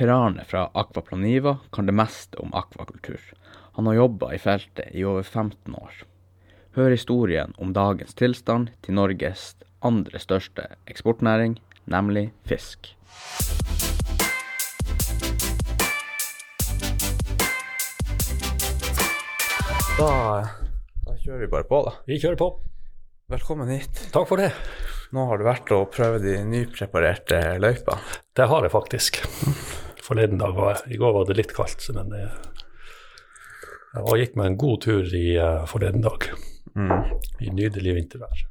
Per Arne fra Akvaplaniva kan det meste om akvakultur. Han har jobba i feltet i over 15 år. Hør historien om dagens tilstand til Norges andre største eksportnæring, nemlig fisk. Da, da kjører vi bare på, da. Vi kjører på. Velkommen hit. Takk for det. Nå har du vært og prøvd de nypreparerte løypene. Det har jeg faktisk. Forleden dag var I går var det litt kaldt, men jeg, jeg gikk meg en god tur i uh, forleden dag. I nydelig vintervær.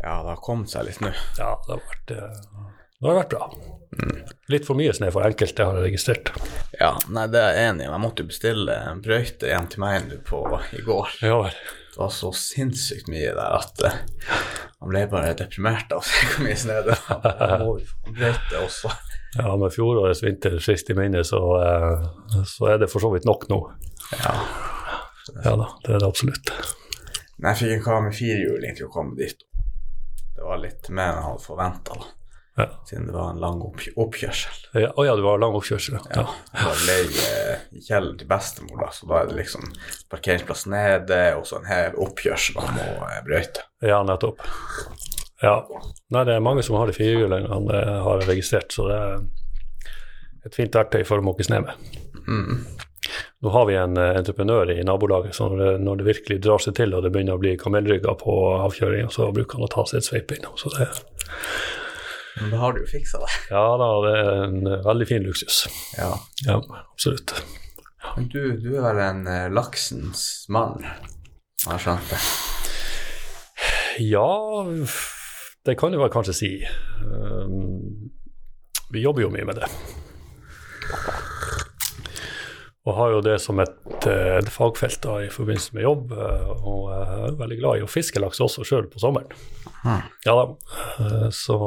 Ja, det har kommet seg litt nå. Ja, det har vært, eh, det har vært bra. Litt for mye snø for enkelte, har jeg registrert. Ja, nei, det er jeg enig i. Jeg måtte jo bestille en brøyte hjem til meg på i går. Ja. Det var så sinnssykt mye der at eh, man ble bare deprimert av å se hvor mye snø det var. Brøyte også. Ja, med fjorårets vinter sist i minne, så, eh, så er det for så vidt nok nå. Ja. Ja da, det er det absolutt. Men jeg fikk en kar med firehjuling til å komme dit. Det var litt mer enn jeg hadde forventa, Ja. siden det var en lang oppkj oppkjørsel. Ja, oh, ja, det var lang oppkjørsel. Ja, Ja. var leie i kjelleren til bestemor, da, så da er det liksom parkeringsplass nede, og så en hel oppkjørsel man må eh, brøyte. Ja, nettopp. Ja. Nei, det er mange som har de firehjulingene, han har registrert, så det er et fint verktøy for å måke sne med. Mm. Nå har vi en eh, entreprenør i nabolaget, så når det, det virkelig drar seg til og det begynner å bli kamelrygger på avkjøringa, så bruker han å ta seg et sveip innom. Så det, Men da har du jo fiksa det. ja da, det er en eh, veldig fin luksus. Ja. Ja, absolutt. Men du, du er vel en eh, laksens mann, har jeg skjønt det? Ja, det kan du vel kanskje si. Um, vi jobber jo mye med det. Og har jo det som et, eh, et fagfelt da, i forbindelse med jobb, eh, og er veldig glad i å fiske laks også sjøl på sommeren. Ja da, eh, så,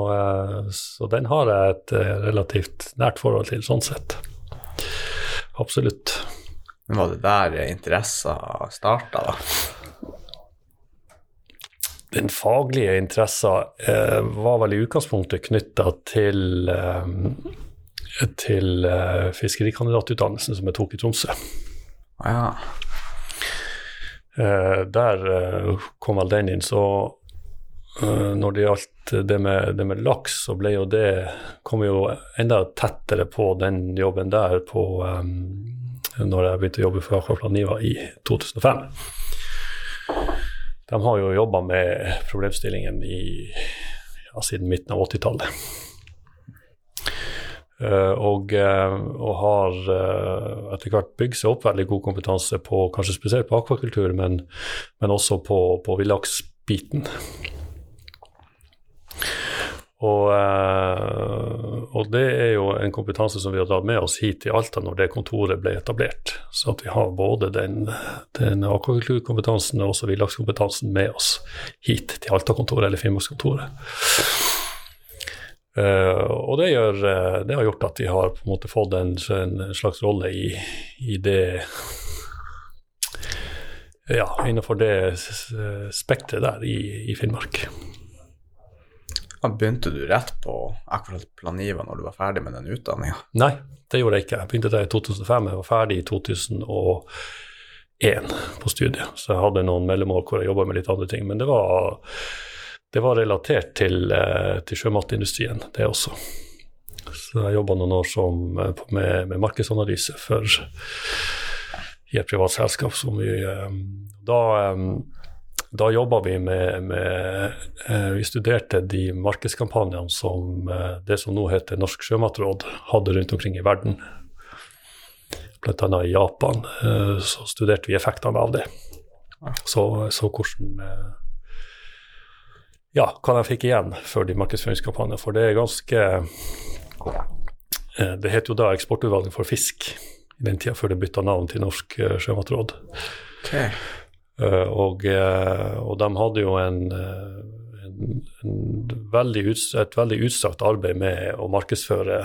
så den har jeg et relativt nært forhold til sånn sett. Absolutt. Men var det der interessa starta, da? Den faglige interessen eh, var vel i utgangspunktet knytta til, eh, til eh, fiskerikandidatutdannelsen som jeg tok i Tromsø. Ja. Eh, der eh, kom vel den inn. Så eh, når det gjaldt det med, det med laks, så ble jo det kom jo enda tettere på den jobben der på eh, når jeg begynte å jobbe for Akvaplan Niva i 2005. De har jo jobba med problemstillingen i, ja, siden midten av 80-tallet. Eh, og, eh, og har eh, etter hvert bygd seg opp veldig god kompetanse på kanskje spesielt på akvakultur, men, men også på, på villaksbiten. Og, eh, og det er jo en kompetanse som vi har tatt med oss hit til Alta når det kontoret ble etablert. Så at vi har både den, den akvakulturkompetansen og også villakskompetansen med oss hit til Alta-kontoret eller Finnmarkskontoret. Eh, og det, gjør, eh, det har gjort at vi har på en måte fått en, en slags rolle i, i det Ja, innenfor det spekteret der i, i Finnmark. Da begynte du rett på akkurat Planiva når du var ferdig med den utdanninga? Nei, det gjorde jeg ikke. Jeg begynte der i 2005, jeg var ferdig i 2001 på studiet. Så jeg hadde noen mellomår hvor jeg jobba med litt andre ting. Men det var, det var relatert til, eh, til sjømatindustrien, det også. Så jeg jobba noen år som, eh, med, med markedsanalyse for i et privat selskap som vi eh, Da, da jobba vi med, med eh, Vi studerte de markedskampanjene som eh, det som nå heter Norsk sjømatråd, hadde rundt omkring i verden. Bl.a. i Japan. eh, Så studerte vi effektene av det. Så, så hvordan Ja, hva de fikk igjen for de markedsføringskampanjene. For det er ganske eh, Det het jo da Eksportutvalget for fisk i den tida, før det bytta navn til Norsk sjømatråd. Ok. Eh, og, eh, og de hadde jo en, eh, en, en veldig ut, et veldig utstrakt arbeid med å markedsføre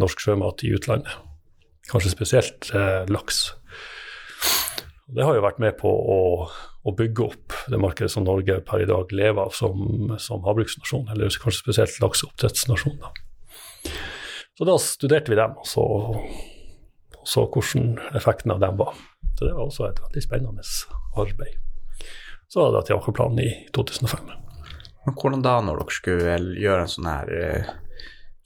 norsk sjømat i utlandet. Kanskje spesielt eh, laks. Det har jo vært med på å, å bygge opp det markedet som Norge per i dag lever av som, som havbruksnasjon, eller kanskje spesielt lakseoppdrettsnasjon. Så da studerte vi dem, og så, så hvordan effekten av dem var. Så det var også et veldig spennende arbeid. Så var det til akvaplanen i 2005. Men hvordan da, når dere skulle gjøre en sånn her eh,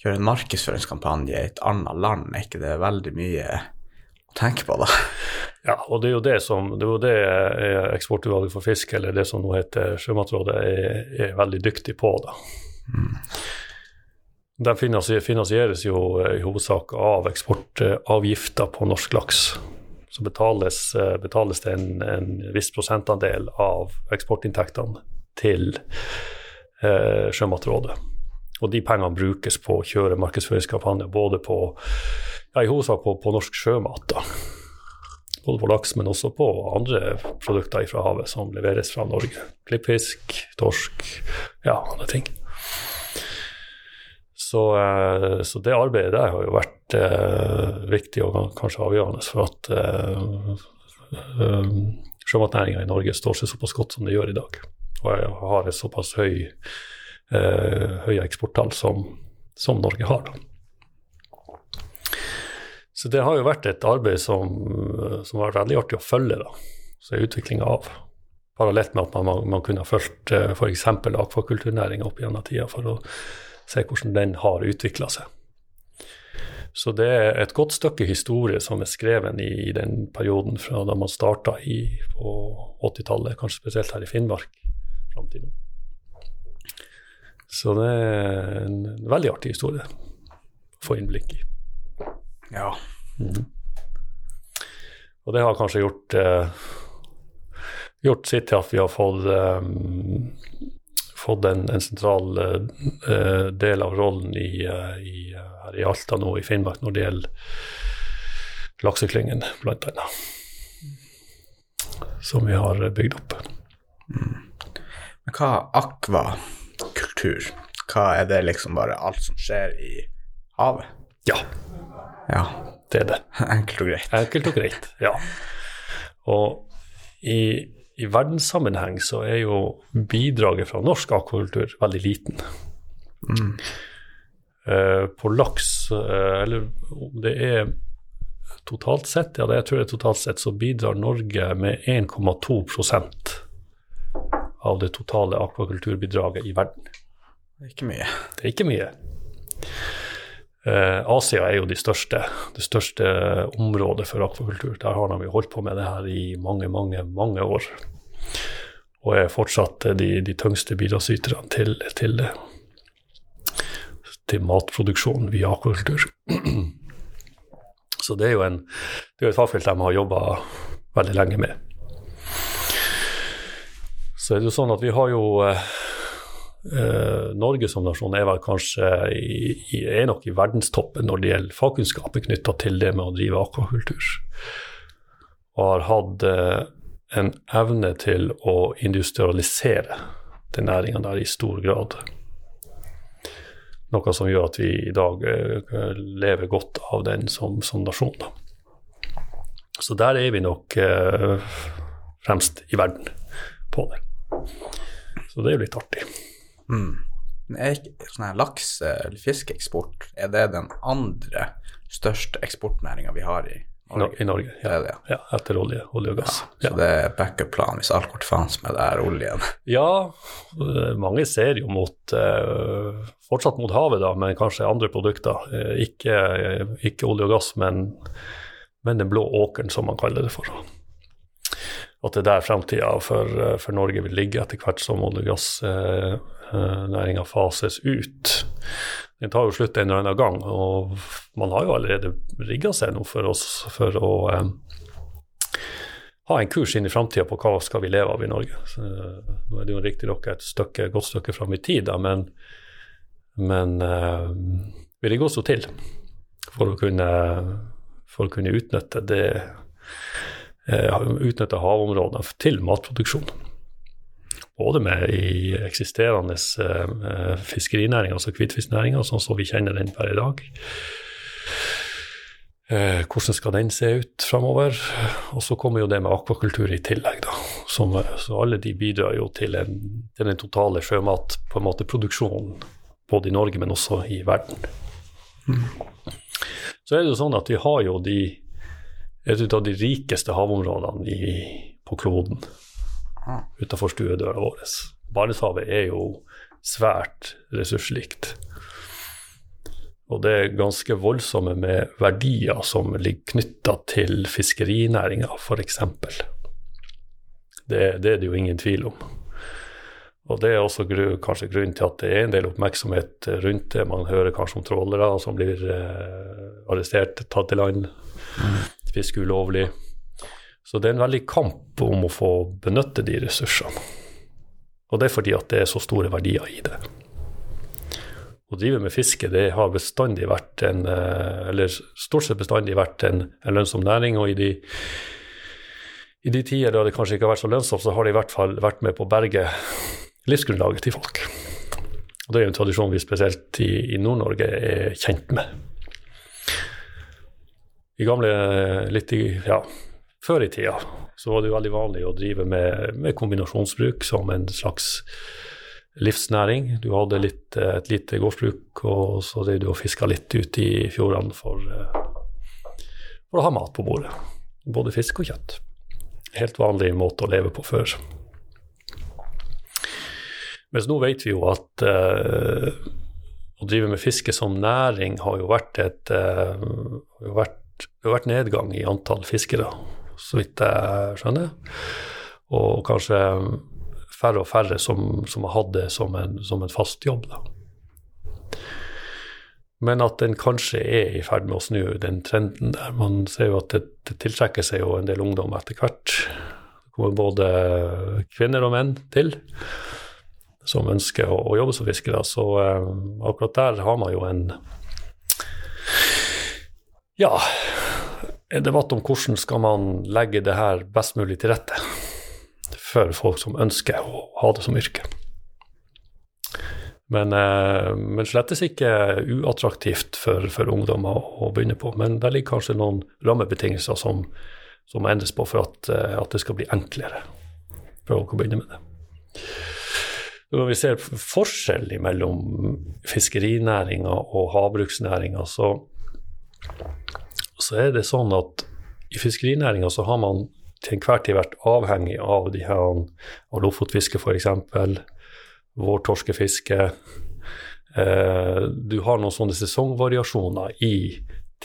Gjøre en markedsføringskampanje i et annet land, er ikke det veldig mye å tenke på da? Ja, og det er jo det som det er jo det eh, Eksportutvalget for fisk, eller det som nå heter Sjømatrådet, er, er veldig dyktig på. da. Mm. De finansieres jo i hovedsak av eksportavgifter på norsk laks. Så betales, eh, betales det en, en viss prosentandel av eksportinntektene til eh, Sjømatrådet. Og de pengene brukes på å kjøre markedsføringskampanjer både på ja, i hovedsak på, på norsk sjømat. da. Både på laks, men også på andre produkter fra havet som leveres fra Norge. Klippfisk, torsk, ja, andre ting. Så, eh, så, det arbeidet der har jo vært eh, viktig og kanskje avgjørende for at eh, eh sjømatnæringa i Norge står seg såpass godt som det gjør i dag. Og jeg har et såpass høy eh, høye eksporttall som, som, Norge har. Så det har jo vært et arbeid som, som har vært veldig artig å følge. da, så er utviklinga av. Parallelt med at man, man kunne ha fulgt eh, f.eks. akvakulturnæringa opp gjennom tida for å se hvordan den har utvikla seg. Så det er et godt stykke historie som er skreven i, den perioden fra da man starta på 80-tallet, kanskje spesielt her i Finnmark, fram til nå. Så det er en veldig artig historie å få innblikk i. Ja. Mm. Og det har kanskje gjort, eh, gjort sitt til at vi har fått, um, fått en, en sentral uh, del av rollen i, uh, i, her i Alta nå, i Finnmark, når det gjelder lakseklyngen, annet. Som vi har bygd opp. Mm. Men hva akvakultur? Hva er det liksom bare alt som skjer i havet? Ja. ja. Det er det. Enkelt og greit. Enkelt og greit, ja. Og i, i verdenssammenheng så er jo bidraget fra norsk akvakultur veldig liten. Mm. Uh, på laks, uh, eller om det er totalt sett, ja det jeg tror det er totalt sett, så bidrar Norge med 1,2% av det totale akvakulturbidraget i verden. Det er ikke mye. Det er ikke mye. Eh, Asia er jo de største, det største området for akvakultur. Der har de holdt på med det her i mange, mange, mange år. Og er fortsatt de, de tyngste bidragsyterne til, til, til matproduksjon via akvakultur. Så det er jo en, det er et fagfelt de har jobba veldig lenge med. Så er det jo sånn at vi har jo eh, Uh, Norge som nasjon er vel kanskje i, i, er nok i verdenstoppen når det gjelder fagkunnskap knytta til det med å drive akvakultur. Og har hatt uh, en evne til å industrialisere den næringa der i stor grad. Noe som gjør at vi i dag uh, lever godt av den som, som nasjon. Da. Så der er vi nok fremst i verden på det. Så det er jo litt artig. Mm. Er ikke sånn laks- eller fiskeeksport, er det den andre største eksportnæringa vi har i Norge? I Norge, ja. Det det, ja. Etter olje, olje og gass. Ja, så det er backup-plan hvis alt går til faens med det her oljen? Ja, mange ser jo mot uh, fortsatt mot havet, da, men kanskje andre produkter. Ikke, ikke, olje og gass, men, men den blå åkeren, som man kaller det for at det er der framtida for, for, Norge vil ligge etter hvert som olje- og gass eh, Eh, næringa fases ut. Den tar jo slutt en eller annen gang, og man har jo allerede rigga seg nå for oss for å eh, ha en kurs inn i framtida på hva skal vi leve av i Norge. Så, uh, nå er det jo riktignok et stykke, godt stykke fram i tid, da, men, men eh, vi rigger oss jo til for å kunne, for å kunne utnytte det eh, utnytte havområdene til matproduksjon både med i eksisterende eh, fiskerinæring, altså hvitfisknæringa, sånn som vi kjenner den per i dag. Eh, hvordan skal den se ut framover? Og så kommer jo det med akvakultur i tillegg, da. Som, så alle de bidrar jo til, en, til den totale produksjonen, både i Norge, men også i verden. Så er det jo sånn at vi har jo de, et av de rikeste havområdene i, på kloden utenfor stuedøra vår. Barentshavet er jo svært ressursrikt. Og det er ganske voldsomme med verdier som ligger knytta til fiskerinæringa, f.eks. Det, det er det jo ingen tvil om. Og Det er også gru, kanskje grunnen til at det er en del oppmerksomhet rundt det. Man hører kanskje om trålere som blir eh, arrestert, tatt til land, fiske ulovlig. Så det er en veldig kamp om å få benytte de ressursene. Og det er fordi at det er så store verdier i det. Å drive med fiske det har bestandig vært en, eh, eller stort sett bestandig vært en, en lønnsom næring. og i de i de tider da det kanskje ikke har vært så lønnsomt, så har det i hvert fall vært med på å berge livsgrunnlaget til folk. Og Det er en tradisjon vi spesielt i, i Nord-Norge er kjent med. I gamle, litt i, ja, Før i tida så var det jo veldig vanlig å drive med, med kombinasjonsbruk som en slags livsnæring. Du hadde litt, et lite gårdsbruk, og så drev du og fiska litt ute i fjordene for, for å ha mat på bordet. Både fisk og kjøtt helt vanlig måte å leve på før. Mens nå vet vi jo at uh, å drive med fiske som næring har jo vært et har vært, har vært nedgang i antall fiskere, så vidt jeg skjønner. Og kanskje færre og færre som, som har hatt det som en, som en fast jobb. da men at den kanskje er i ferd med å snu den trenden der. Man ser jo at det, det tiltrekker seg jo en del ungdom etter hvert. Det kommer både kvinner og menn til som ønsker å, å jobbe som fiskere. Så eh, akkurat der har man jo en ja, en debatt om hvordan skal man legge det her best mulig til rette for folk som ønsker å ha det som yrke. Men, eh, men slettes ikke uattraktivt for, for ungdommer å, begynne på. Men det ligger kanskje noen rammebetingelser som, som endres på for at, eh, at, det skal bli enklere for folk å begynne med det. Når vi ser forskjell mellom fiskerinæringa og havbruksnæringa, så, så, er det sånn at i fiskerinæringa så har man til enhver tid vært avhengig av de her av lofotfiske f.eks vårtorskefiske. Eh, du har noen sånne sesongvariasjoner i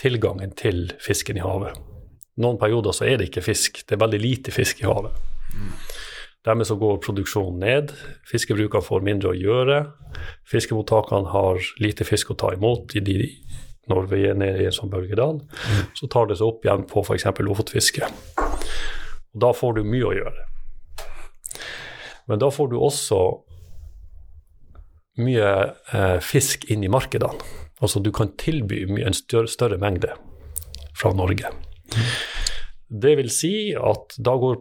tilgangen til fisken i havet. Noen perioder så er det ikke fisk, det er veldig lite fisk i havet. Dermed så går produksjonen ned, fiskebrukene får mindre å gjøre. Fiskemottakene har lite fisk å ta imot i de, når vi er nede i en sånn bølgedal. Så tar det seg opp igjen på f.eks. lofotfiske. Og da får du mye å gjøre. Men da får du også mye eh, fisk inn i markedene. Altså du kan tilby en større, større mengde fra Norge. Det vil si at da går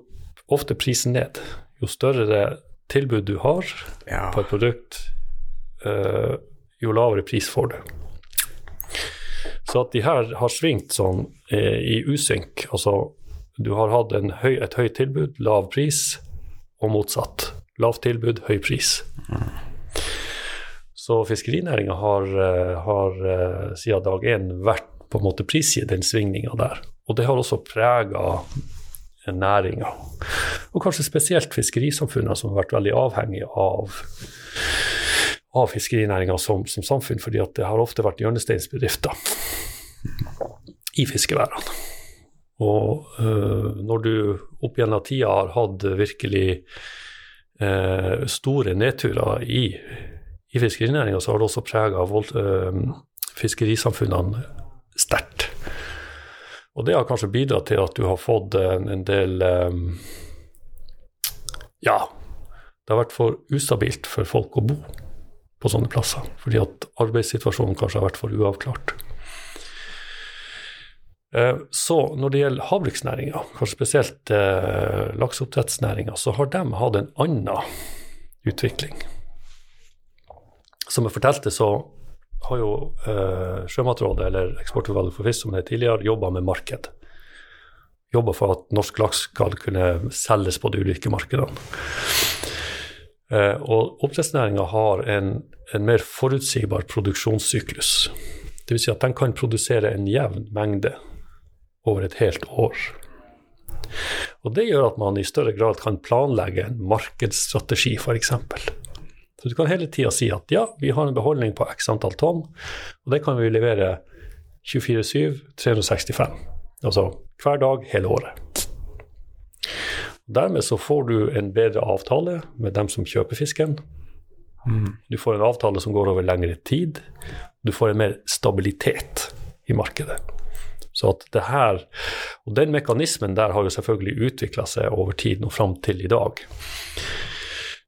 ofte prisen ned. Jo større tilbud du har ja. på et produkt, eh, jo lavere pris får du. Så at de her har svingt sånn eh, i usynk, altså du har hatt høy, et høyt tilbud, lav pris, og motsatt. Lavt tilbud, høy pris. Så fiskerinæringa har, eh, har eh, siden dag én vært på en måte prisgitt den svingninga der. Og det har også prega næringa. Og kanskje spesielt fiskerisamfunnene, som har vært veldig avhengige av, av fiskerinæringa som, som, samfunn, fordi det har ofte vært hjørnesteinsbedrifter i fiskeværene. Og øh, når du opp gjennom tida har hatt virkelig øh, store nedturer i i fiskerinæringa så har det også prega øh, fiskerisamfunnene sterkt. Og det har kanskje bidratt til at du har fått en, del Ja, det har vært for ustabilt for folk å bo på sånne plasser. Fordi at arbeidssituasjonen kanskje har vært for uavklart. Eh, så når det gjelder havbruksnæringa, kanskje spesielt eh, lakseoppdrettsnæringa, så har de hatt en annen utvikling som jeg fortalte, så har jo eh, Sjømatrådet, eller Eksportutvalget for fisk, som det tidligere, jobba med marked. Jobba for at norsk laks skal kunne selges på de ulike markedene. Eh, og oppdrettsnæringa har en, en, mer forutsigbar produksjonssyklus. Dvs. Si at den kan produsere en jevn mengde over et helt år. Og Det gjør at man i større grad kan planlegge en markedsstrategi, f.eks. Så du kan hele tida si at ja, vi har en beholdning på x antall tonn, og det kan vi levere 24-7, 365. Altså hver dag hele året. Dermed så får du en bedre avtale med dem som kjøper fisken. Du får en avtale som går over lengre tid. Du får en mer stabilitet i markedet. Så at det her, Og den mekanismen der har jo selvfølgelig utvikla seg over tid og fram til i dag.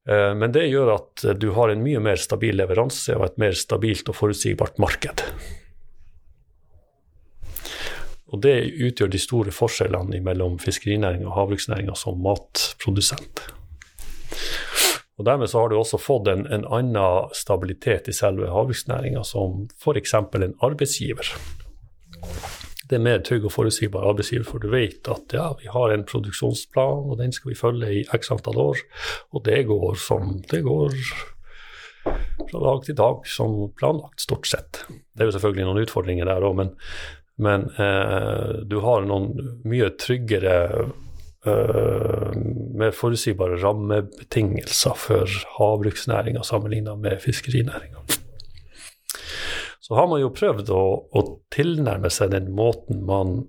Eh, men det gjør at du har en mye mer stabil leveranse og et mer stabilt og forutsigbart marked. Og det utgjør de store forskjellene mellom fiskerinæringa og havbruksnæringa som matprodusent. Og Dermed så har du også fått en, en annen stabilitet i selve havbruksnæringa, som f.eks. en arbeidsgiver. Det er mer trygg og forutsigbar arbeidsgiver, for du vet at ja, vi har en produksjonsplan, og den skal vi følge i x antall år, og det går som det går fra dag til dag som planlagt, stort sett. Det er jo selvfølgelig noen utfordringer der òg, men, men eh, du har noen mye tryggere uh, mer forutsigbare rammebetingelser for havbruksnæringa sammenlignet med fiskerinæringa. Så har man jo prøvd å, å tilnærme seg den måten man,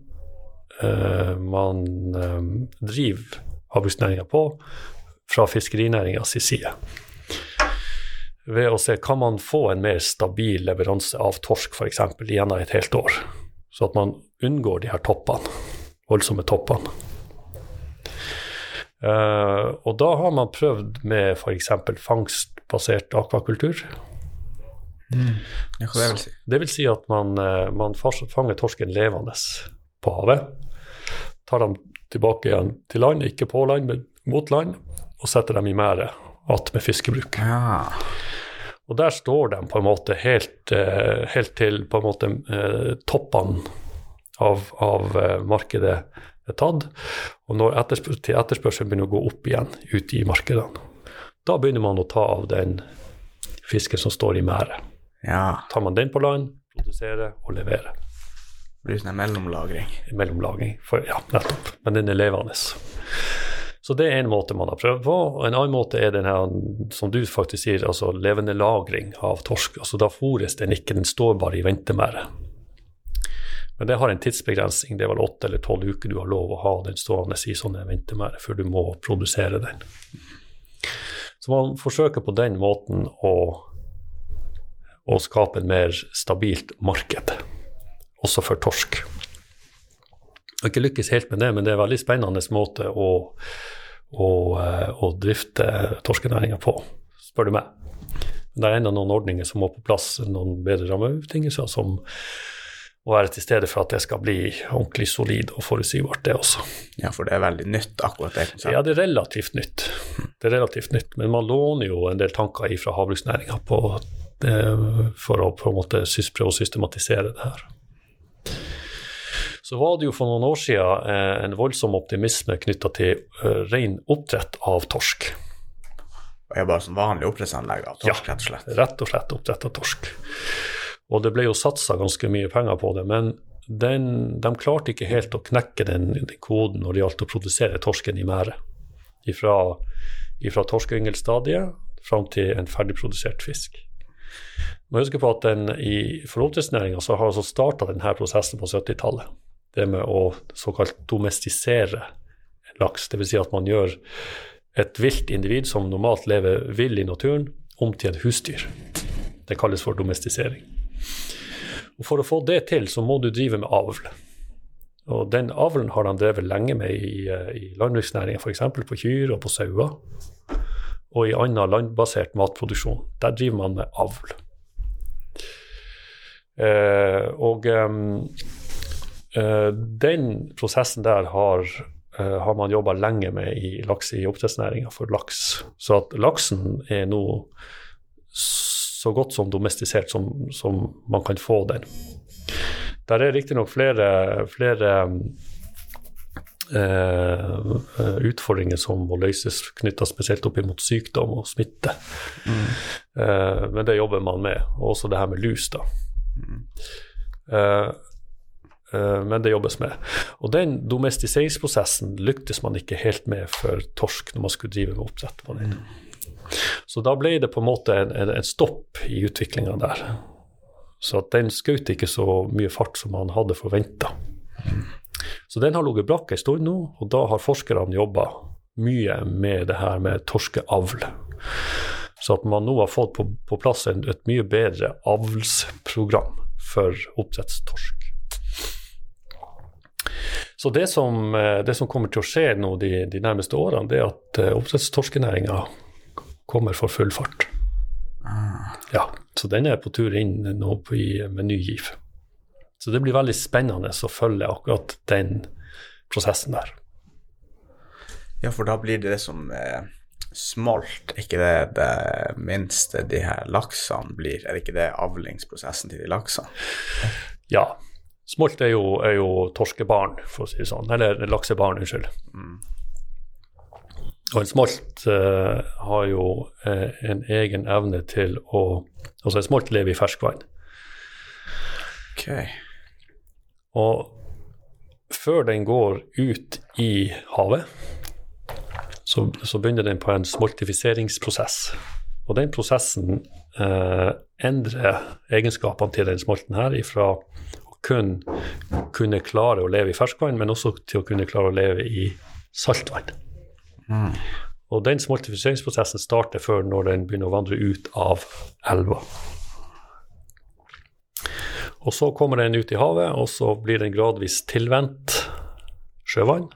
uh, man um, driver havbruksnæringa på fra fiskerinæringas side. Ved å se kan man få en mer stabil leveranse av torsk f.eks. gjennom et helt år, så at man unngår de her toppene, voldsomme toppene. Uh, og da har man prøvd med f.eks. fangstbasert akvakultur. Mm. Det vil si? Det vil si at man, uh, man fanger torsken levende på havet. Tar dem tilbake igjen til land, ikke på land, men mot land, og setter dem i merdet igjen med fiskebruk. Ja. Og der står de på en måte helt, uh, helt til på en måte toppene av, av markedet er tatt. Og når etterspør etterspørselen begynner å gå opp igjen ute i markedene, da begynner man å ta av den fisken som står i merdet. Ja. Tar man den på land, produserer og leverer. Det blir sånn mellomlagring. Mellomlagring. For, ja, nettopp. Men den er levende. Så det er en måte man har prøvd på. Og en annen måte er den her, som du faktisk sier, altså levende lagring av torsk. Altså Da fôres den ikke, den står bare i ventemerdet. Men det har en tidsbegrensning. Det er vel åtte eller tolv uker du har lov å ha den stående i sånne ventemære før du må produsere den. Så man forsøker på den måten å, å skape en mer stabilt marked, også for torsk. Og ikke lykkes helt med det, men det er en veldig spennende måte å, å, å drifte torskenæringa på, spør du meg. Det er enda noen ordninger som må på plass, noen bedre rammebetingelser som å være til stede for at det skal bli ordentlig solid og forutsigbart, det også. Ja, for det er veldig nytt, akkurat det konseptet? Ja, det er relativt nytt. Det er relativt nytt, Men man låner jo en del tanker fra havbruksnæringa for å på en måte prøve å systematisere det her. Så var det jo for noen år siden eh, en voldsom optimisme knytta til uh, ren oppdrett av torsk. Er bare sånn vanlig oppdrettsanlegg av torsk, ja, rett og slett? rett og slett oppdrett av torsk. Og det ble jo satsa ganske mye penger på det, men den, de klarte ikke helt å knekke den, den koden når det gjaldt å produsere torsken i merdet. Fra, ifra torskeyngelstadiet fram til en ferdigprodusert fisk. Må huske på at den, i forholdsnæringa så har altså starta denne prosessen på 70-tallet. Det med å såkalt domestisere laks. Dvs. Si at man gjør et vilt individ som normalt lever vill i naturen, om til et husdyr. Det kalles for domestisering. Og For å få det til, så må du drive med avl. Og Den avlen har de drevet lenge med i, eh, i landbruksnæringa, f.eks. på kyr og på sauer. Og i annen landbasert matproduksjon. Der driver man med avl. Eh, og eh, den prosessen der har, eh, har man jobba lenge med i, laks, i oppdrettsnæringa for laks. Så at laksen er nå så godt som domestisert som, som man kan få den. Der er riktignok flere, flere Uh, utfordringer som må løses knytta spesielt opp mot sykdom og smitte. Mm. Uh, men det jobber man med. Og også det her med lus. da. Mm. Uh, men det jobbes med. Og den domestiseringsprosessen lyktes man ikke helt med for torsk når man skulle drive med oppdrett på den. Så da ble det på en måte en, en, en stopp i utviklinga der. Så den skjøt ikke så mye fart som man hadde forventa. Så den har ligget brakk en stund nå, og da har forskerne jobba mye med det her med torskeavl. Så at man nå har fått på, på plass en, et mye bedre avlsprogram for oppdrettstorsk. Så det som, eh, det som, kommer til å skje nå de, de nærmeste årene, det er at uh, oppdrettstorskenæringa kommer for full fart. Ah. Ja, så den er på tur inn nå i, med ny giv. Så det blir veldig spennende å følge akkurat den prosessen der. Ja, for da blir det det som eh, smolt, ikke det det minste de her laksene blir? Er det ikke det avlingsprosessen til de laksene? Ja. Smolt er jo, er jo torskebarn, for å si det sånn. Eller laksebarn, unnskyld. Mm. Og en smolt uh, har jo uh, en egen evne til å Altså, en smolt lever i ferskvann. Okay. Og før den går ut i havet, så, så begynner den på en smoltifiseringsprosess. Og den prosessen eh, endrer egenskapene til den smolten her ifra å kun kunne klare å leve i ferskvann, men også til å kunne klare å leve i saltvann. Mm. Og den smoltifiseringsprosessen starter før når den begynner å vandre ut av elva. Og så kommer den ut i havet, og så blir den gradvis tilvendt sjøvann.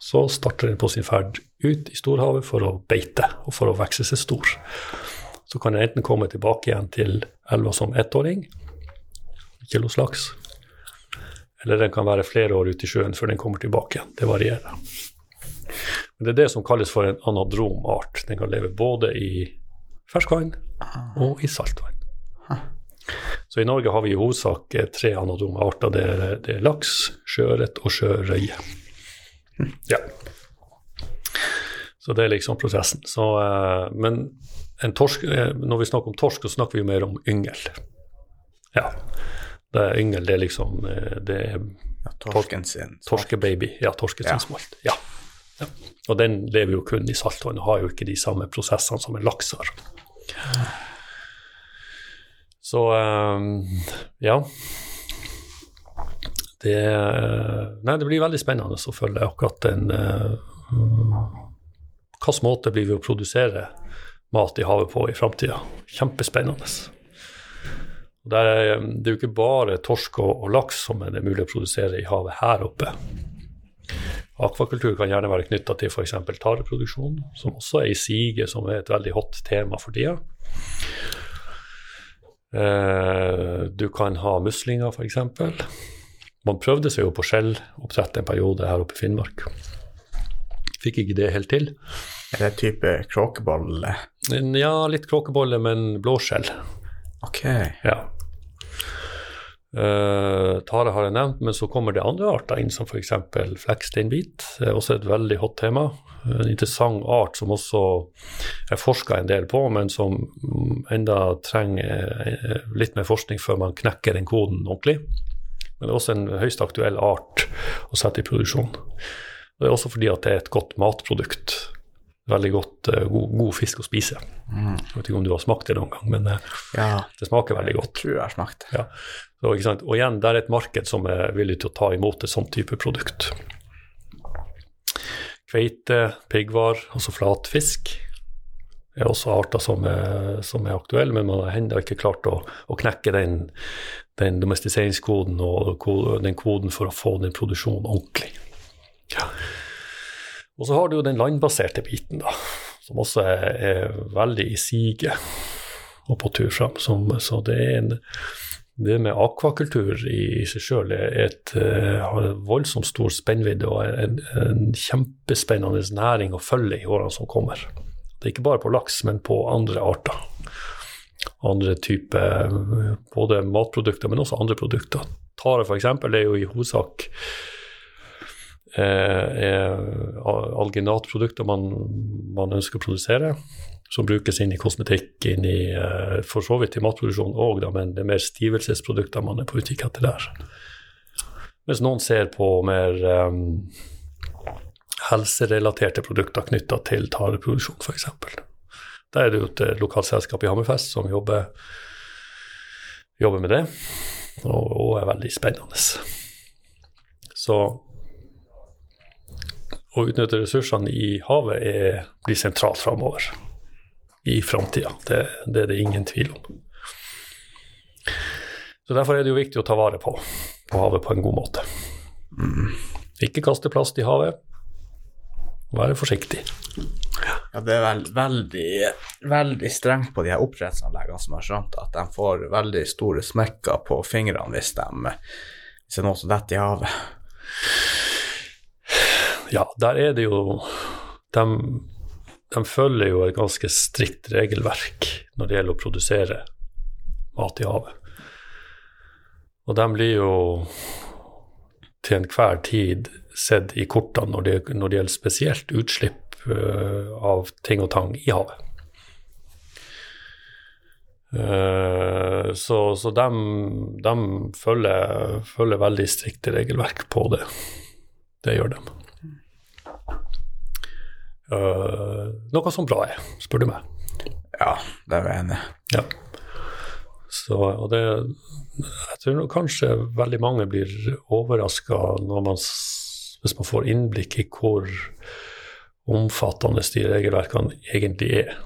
Så starter den på sin ferd ut i storhavet for å beite og for å vokse seg stor. Så kan den enten komme tilbake igjen til elva som ettåring, kiloslaks, eller den kan være flere år ute i sjøen før den kommer tilbake igjen. Det varierer. Men det er det som kalles for en anadrom art. Den kan leve både i ferskvann og i saltvann. Så i Norge har vi i hovedsak eh, tre anadrome arter. Det er, det er laks, sjøørret og sjørøye. Ja. Så det er liksom prosessen. Så, uh, men torsk, uh, når vi snakker om torsk, så snakker vi mer om yngel. Ja. Det er yngel, det er liksom det er ja, Torsken sin Torskebaby. Ja, torsken sin ja. smolt. Ja. Ja. Og den lever jo kun i saltvann og har jo ikke de samme prosessene som en laks har. Så um, ja. Det, nei, det blir veldig spennende å følge akkurat den uh, Hvilken måte blir vi å produsere mat i havet på i framtida? Kjempespennende. Det er, det er jo ikke bare torsk og, og laks som er det mulig å produsere i havet her oppe. Akvakultur kan gjerne være knytta til f.eks. tareproduksjon, som også er i sige, som er et veldig hot tema for tida. Eh, du kan ha muslinger, f.eks. Man prøvde seg jo på skjelloppdrett en periode her oppe i Finnmark. Fikk ikke det helt til. Er det type kråkebolle? Ja, litt kråkebolle, men blåskjell. Ok. Ja. Uh, tare har jeg nevnt, men så kommer det andre arter inn, som f.eks. flekksteinbit. Også et veldig hot tema. En interessant art som også er forska en del på, men som enda trenger eh, litt mer forskning før man knekker den koden ordentlig. Men det er også en høyst aktuell art å sette i produksjon. Det er også fordi at det er et godt matprodukt veldig godt, uh, god, god, fisk å spise. Mm. Jeg vet ikke om du har smakt det noen gang, men uh, ja, det smaker veldig godt. Jeg tror jeg har smakt ja. Så, Og igjen, det er et marked som er villig til å ta imot et sånt type produkt. Kveite, piggvar, altså flatfisk, er også arter som er, som er aktuelle, men man har ennå ikke klart å, å knekke den, den, domestiseringskoden og den koden for å få den produksjonen ordentlig. Ja. Og så har du jo den landbaserte biten, da, som også er, er veldig i siget og på tur fram. Så det er en det med akvakultur i, i seg sjøl uh, har en voldsomt stor spennvidde og en, en, kjempespennende næring å følge i årene som kommer. Det er ikke bare på laks, men på andre arter. Andre typer både matprodukter, men også andre produkter. Tare f.eks. er jo i hovedsak er alginatprodukter man, man, ønsker å produsere, som brukes inn i kosmetikk, inn i, for så vidt i matproduksjon òg, men det er mer stivelsesprodukter man er på utkikk etter der. Mens noen ser på mer um, helserelaterte produkter knytta til tareproduksjon, f.eks. Der er det jo et lokalt selskap i Hammerfest som jobber, jobber med det, og, og, er veldig spennende. Så å utnytte ressursene i havet er, blir sentralt framover i framtida. Det, det, er det ingen tvil om. Så Derfor er det jo viktig å ta vare på, på havet på en god måte. Mm. Ikke kaste plast i havet. Være forsiktig. Ja, det er veld, veldig, veldig strengt på de her oppdrettsanleggene som har skjønt at de får veldig store smekker på fingrene hvis, de, hvis det er noe som detter i havet. Ja, der er det jo de, de følger jo et ganske strikt regelverk når det gjelder å produsere mat i havet. Og de blir jo til enhver tid sett i kortene når det, når det gjelder spesielt utslipp uh, av ting og tang i havet. Uh, så, så de, de følger, følger, veldig strikte regelverk på det. Det gjør de. Uh, noe som bra er, spør du meg. Ja, det er jeg enig i. Ja. Så, og det, jeg tror kanskje veldig mange blir overraska hvis man får innblikk i hvor omfattende de regelverkene egentlig er.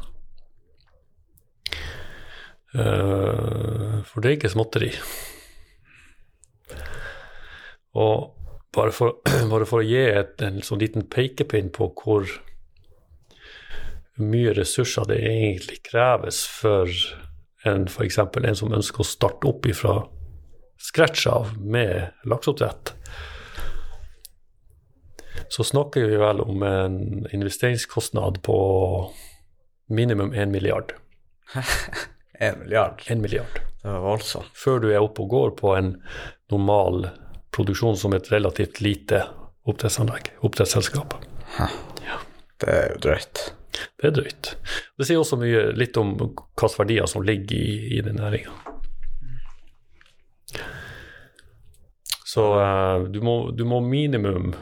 Uh, for det er ikke småtteri. Og bare for, bare for å gi et, en sånn liten pekepinn på hvor mye ressurser det egentlig kreves for en f.eks. en som ønsker å starte opp ifra scratch av med lakseoppdrett, så snakker vi vel om en investeringskostnad på minimum 1 milliard. 1 milliard? 1 milliard. Det var voldsomt. Før du er oppe og går på en normal produksjon som et relativt lite oppdrettsanlegg, oppdrettsselskap. Ja. Det er jo drøyt. Det er drøyt. Det sier også mye, litt om hvilke verdier som ligger i, i den næringa. Så uh, du, må, du må minimum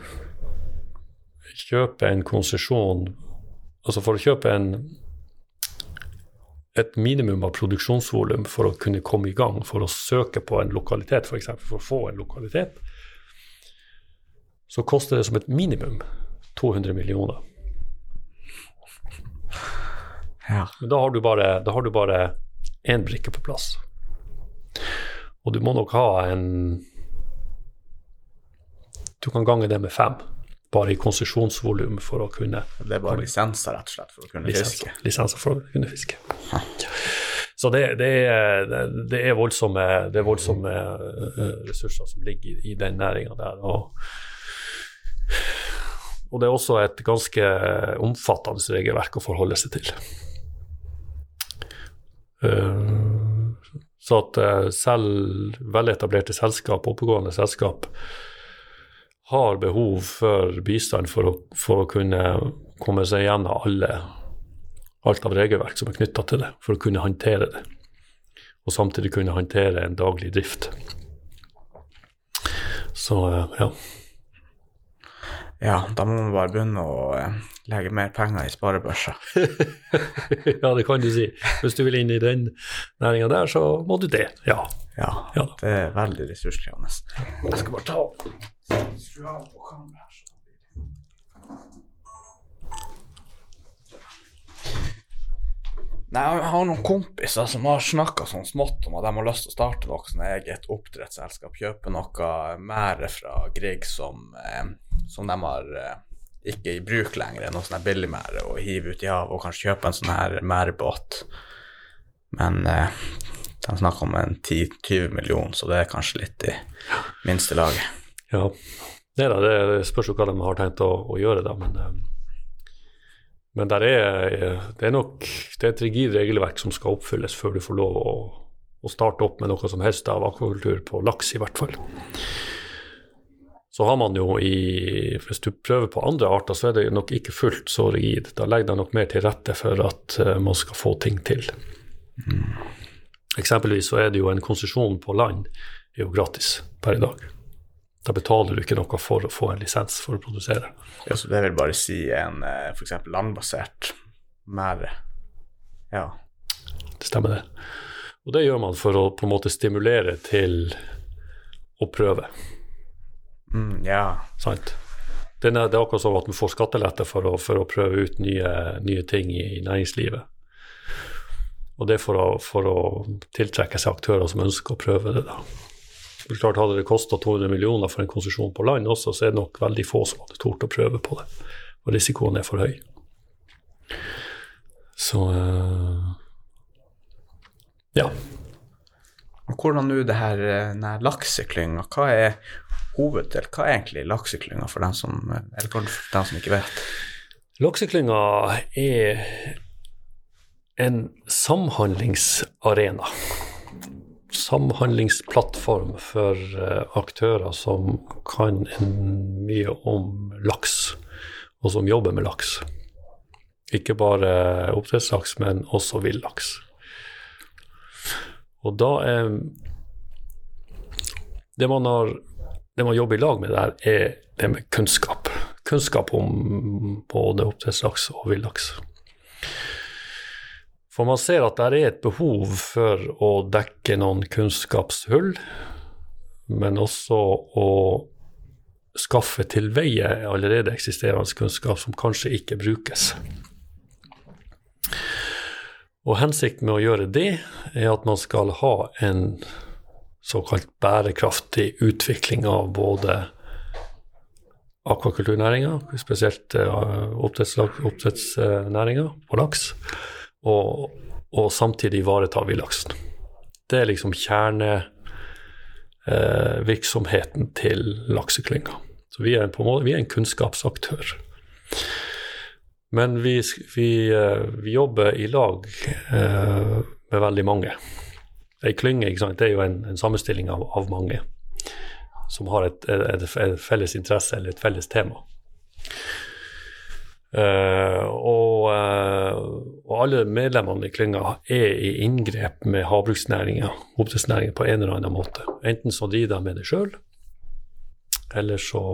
kjøpe en konsesjon Altså for å kjøpe en, et minimum av produksjonsvolum for å kunne komme i gang, for å søke på en lokalitet, f.eks. For, for å få en lokalitet, så koster det som et minimum 200 millioner. Ja. Men da har du bare, da har du bare én brikke på plass. Og du må nok ha en Du kan gange det med fem bare i konsesjonsvolum for å kunne Det er bare lisenser, rett og slett, for å kunne lisenser, fiske? Lisenser for å kunne fiske. Så det, det, er, det, er, voldsomme, det er voldsomme eh, ressurser som ligger i, i den næringa der. Og, og, det er også et ganske omfattende regelverk å forholde seg til. Uh, så at uh, selv veletablerte selskap, oppegående selskap, har behov for bistand for å, for å kunne komme seg gjennom alle, alt av regelverk som er knytta til det, for å kunne håndtere det. Og samtidig kunne håndtere en daglig drift. Så ja. Ja, da må man bare begynne å eh, legge mer penger i sparebørsa. ja, det kan du si. Hvis du vil inn i den næringa der, så må du det. Ja. ja. ja det er veldig ressurskrevende. Jeg skal bare ta av på kameraet Nei, Jeg har noen kompiser som har snakka sånn smått om at de har lyst til å starte noe sånn eget oppdrettsselskap. Kjøpe noe mære fra Grieg som, eh, som de har eh, ikke i bruk lenger, noe sånn billigmære, å hive ut i havet, og kanskje kjøpe en sånn her mærebåt. Men eh, de snakker om en 10-20 millioner, så det er kanskje litt i minste laget. Ja, det, da, det spørs jo hva de har tenkt å, å gjøre, da. Men, eh, men er, det er nok det er et rigid regelverk som skal oppfylles før du får lov å, å starte opp med noe som helst av akvakultur på laks, i hvert fall. så har man jo i Hvis du prøver på andre arter, så er det nok ikke fullt så rigid. Da legger det nok mer til rette for at uh, man skal få ting til. Mm. Eksempelvis så er det jo en konsesjon på land er jo gratis per i dag. Da betaler du ikke noe for å få en lisens for å produsere. Ja, så det vil bare si en eh, f.eks. landbasert merde. Ja. Det stemmer, det. Og det gjør man for å på en måte stimulere til å prøve. Mm, ja. Sant? Det er, er akkurat som at man får skattelette for å, for å prøve ut nye, nye, ting i næringslivet. Og det er for å, for å tiltrekke seg aktører som ønsker å prøve det. da. Klart Hadde det kosta 200 millioner for en konsesjon på land også, så er det nok veldig få som hadde tort å prøve på det. Og risikoen er for høy. Så uh, ja. Hvordan nå det her denne lakseklynga, hva er hoveddel? Hva er egentlig lakseklynga for dem som, for dem som ikke vet? Lakseklynga er en samhandlingsarena. Samhandlingsplattform for uh, aktører som kan mye om laks, og som jobber med laks. Ikke bare oppdrettslaks, men også villaks. Og da er det man, har, det man jobber i lag med der, er det med kunnskap. Kunnskap om både oppdrettslaks og villaks. For man ser at det er et behov for å dekke noen kunnskapshull, men også å skaffe til veie allerede eksisterende kunnskap som kanskje ikke brukes. Og hensikten med å gjøre det, er at man skal ha en såkalt bærekraftig utvikling av både akvakulturnæringa, spesielt uh, oppdrettsnæringa på laks, og, og, samtidig ivareta villaksen. Det er liksom kjernevirksomheten eh, til lakseklynga. Så vi er, en, måte, vi er en kunnskapsaktør. Men vi, vi, eh, vi jobber i lag eh, med veldig mange. Ei klynge det er jo en, en sammenstilling av, av, mange som har et, et, et, felles interesse eller et felles tema. Uh, og, uh, og, alle medlemmene i klynga er i inngrep med havbruksnæringa, oppdrettsnæringa, på en eller annen måte. Enten så driver de med det sjøl, eller så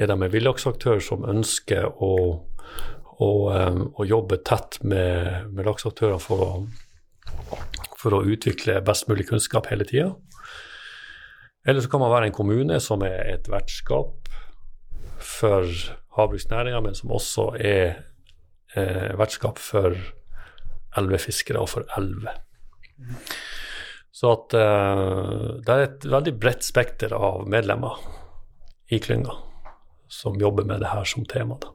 er de en villaksaktør som ønsker å å, um, å jobbe tett med, med lakseaktører for for å utvikle best mulig kunnskap hele tida. Eller så kan man være en kommune som er et vertskap for havbruksnæringa, men som også er eh, vertskap for elvefiskere og for elver. Så at eh, det er et veldig bredt spekter av medlemmer i klynga som jobber med det her som tema. Da.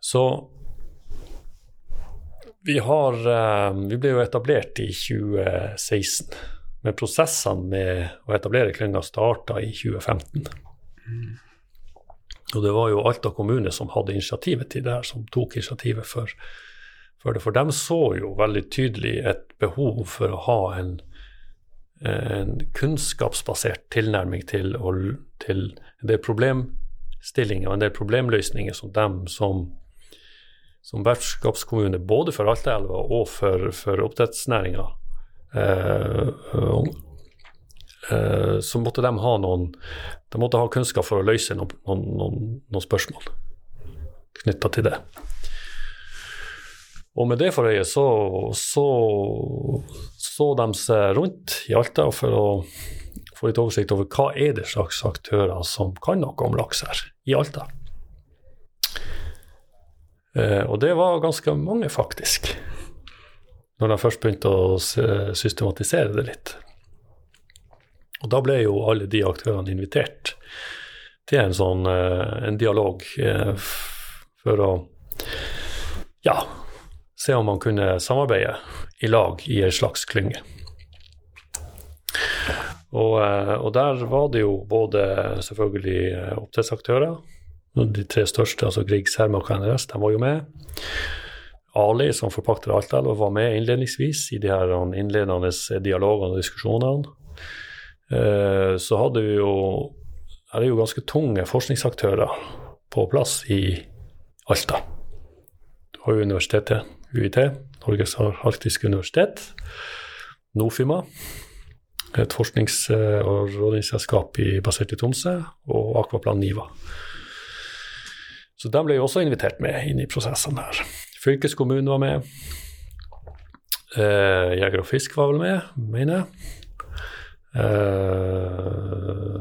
Så vi har eh, Vi ble jo etablert i 2016. Men prosessene med å etablere klynga starta i 2015. Mm. Og det var jo Alta kommune som hadde initiativet til det her, som tok initiativet for, for det. For de så jo veldig tydelig et behov for å ha en, en kunnskapsbasert tilnærming til, til en del problemstillinger og en del problemløsninger som dem som som vertskapskommune både for Altaelva og for, for oppdrettsnæringa, eh, så måtte de ha noen De måtte ha kunnskap for å løse noen, noen, noen spørsmål knytta til det. Og med det for øye så, så, så de seg rundt i Alta for å få litt oversikt over hva er det slags aktører som kan noe om laks her i Alta. Eh, og det var ganske mange, faktisk, når de først begynte å systematisere det litt. Og da ble jo alle de aktørene invitert til en sånn eh, en dialog eh, for å ja, se om man kunne samarbeide i lag i en slags klynge. Og, og, der var det jo både selvfølgelig oppdrettsaktører, de tre største, altså Grieg, Cermaq og NRS, de var jo med. Ali, som forpakter Altaelva, var med innledningsvis i de her innledende dialogene og diskusjonene. Eh, så hadde vi jo er det jo ganske tunge forskningsaktører på plass i Alta. Du har jo universitetet UiT, Norges arktiske universitet. Nofima, et forsknings- og rådgivningsselskap basert i Tromsø, og Akvaplan Niva. Så de ble jo også invitert med inn i prosessene her. Fylkeskommunen var med. Eh, Jeger og Fisk var vel med, mener jeg. Eh,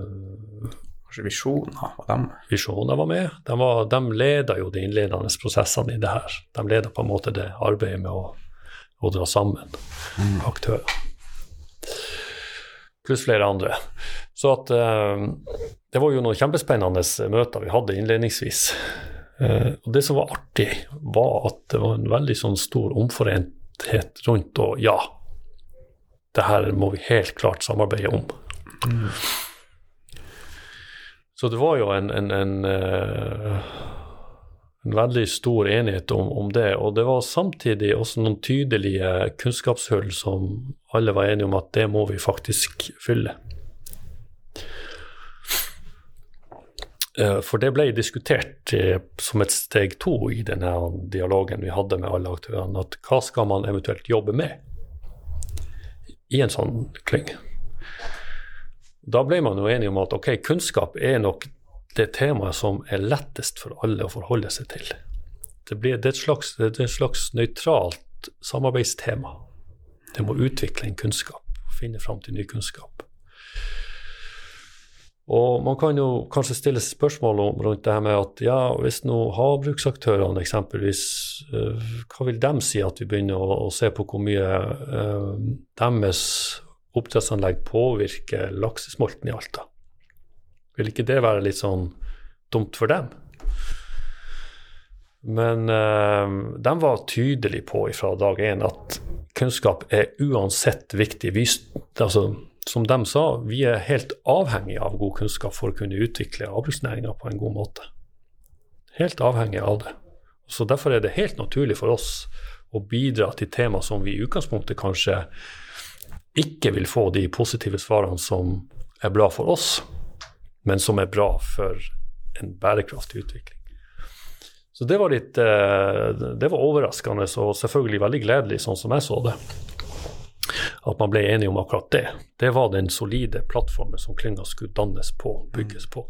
Kanskje Visjoner var dem? Visjoner var med. De, var, de leda jo de innledende prosessene i det her. De leda på en måte det arbeidet med å, å dra sammen mm. aktører. Pluss flere andre. Så at uh, Det var jo noen kjempespennende møter vi hadde innledningsvis. Uh, og det som var artig, var at det var en veldig sånn stor omforenthet rundt og ja, det her må vi helt klart samarbeide om. Mm. Så det var jo en, en, en, uh, en veldig stor enighet om, om, det. Og det var samtidig også noen tydelige kunnskapshull som alle var enige om at det må vi faktisk fylle. Uh, for det ble diskutert uh, som et steg to i denne dialogen vi hadde med alle aktørene, at hva skal man eventuelt jobbe med i en sånn klynge? Da ble man jo enige om at ok, kunnskap er nok det temaet som er lettest for alle å forholde seg til. Det, blir, det er et slags, det er et slags nøytralt samarbeidstema. Det må utvikle en kunnskap, finne fram til ny kunnskap. Og man kan jo kanskje stille spørsmål om, rundt det her med at ja, hvis nå havbruksaktørene eksempelvis, uh, hva vil de si at vi begynner å, å se på hvor mye uh, deres oppdrettsanlegg påvirker laksesmolten i Alta. Vil ikke det være litt sånn dumt for dem? Men uh, de var tydelige på fra dag én at kunnskap er uansett viktig. Vi, altså, som de sa, vi er helt avhengige av god kunnskap for å kunne utvikle havbruksnæringa på en god måte. Helt avhengige av det. Så Derfor er det helt naturlig for oss å bidra til tema som vi i utgangspunktet kanskje ikke vil få de positive svarene som er bra for oss, men som er bra for en bærekraftig utvikling. Så det var litt eh, Det var overraskende og selvfølgelig veldig gledelig, sånn som jeg så det. At man ble enige om akkurat det. Det var den solide plattformen som klynga skulle dannes på, bygges på.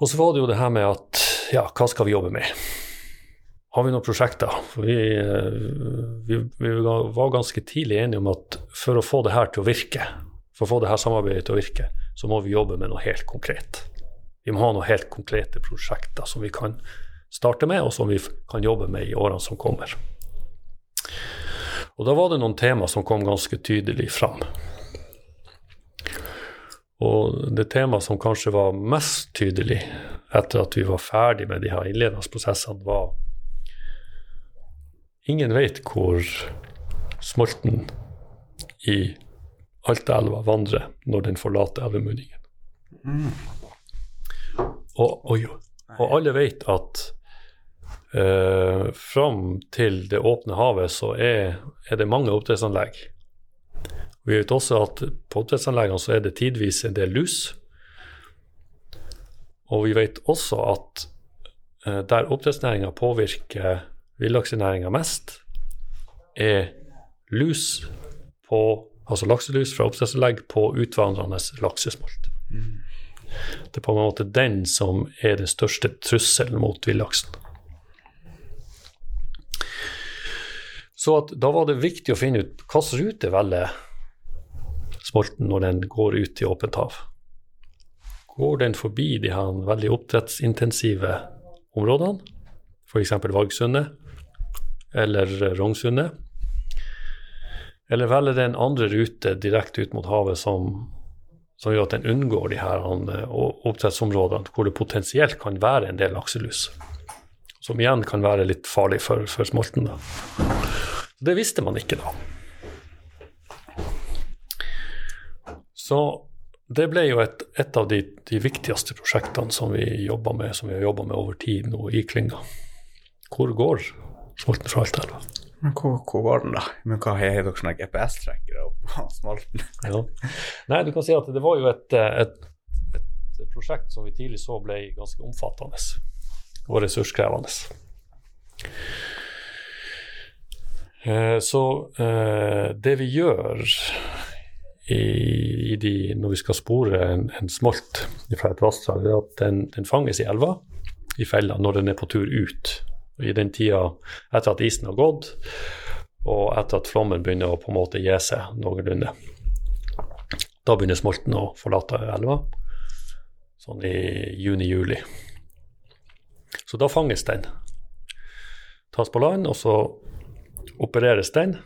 Og så var det jo det her med at ja, hva skal vi jobbe med? har vi noen prosjekter. Vi, vi, vi, var ganske tidlig enige om at for å få det her til å virke, for å få det her samarbeidet til å virke, så må vi jobbe med noe helt konkret. Vi må ha noen helt konkrete prosjekter som vi kan starte med, og som vi kan jobbe med i årene som kommer. Og da var det noen tema som kom ganske tydelig fram. Og det temaet som kanskje var mest tydelig etter at vi var ferdig med de her innledende prosessene, var Ingen vet hvor smolten i Altaelva vandrer når den forlater elvemunningen. Mm. Og, og, og, alle vet at eh, fram til det åpne havet så er, er det mange oppdrettsanlegg. Vi vet også at på oppdrettsanleggene så er det tidvis en del lus. Og vi vet også at eh, der oppdrettsnæringa påvirker villaksenæringa mest, er lus på Altså lakselus fra oppdrettsanlegg på utvandrende laksesmolt. Mm. Det er på en måte den som er den største trusselen mot villaksen. Så da var det viktig å finne ut hvilken rute velger smolten når den går ut i åpent hav. Går den forbi de her veldig oppdrettsintensive områdene, f.eks. Vargsundet, eller Rognsundet. Eller velger den andre rute direkte ut mot havet som, som gjør at den unngår de her oppdrettsområdene hvor det potensielt kan være en del lakselus. Som igjen kan være litt farlig for, for smolten. Da. Det visste man ikke da. Så det ble jo et, et av de, de, viktigste prosjektene som vi jobba med, som vi har jobba med over tid nå i klynga. Hvor går smolten fra Altaelva. Men hvor, hvor går den, da? Men hva Har dere sånne GPS-trekkere på smolten? Ja. Nei, du kan si at det var jo et, et, et prosjekt som vi tidlig så ble ganske omfattende og ressurskrevende. Eh, så eh, det vi gjør i, i de, når vi skal spore en, en smolt fra et vassdrag, er at den, den, fanges i elva, i fella, når den er på tur ut. I den tida etter at isen har gått, og etter at flommen begynner å på en måte gi seg noenlunde. Da begynner smolten å forlate elva, sånn i juni-juli. Så da fanges den. Tas på land, og så opereres den.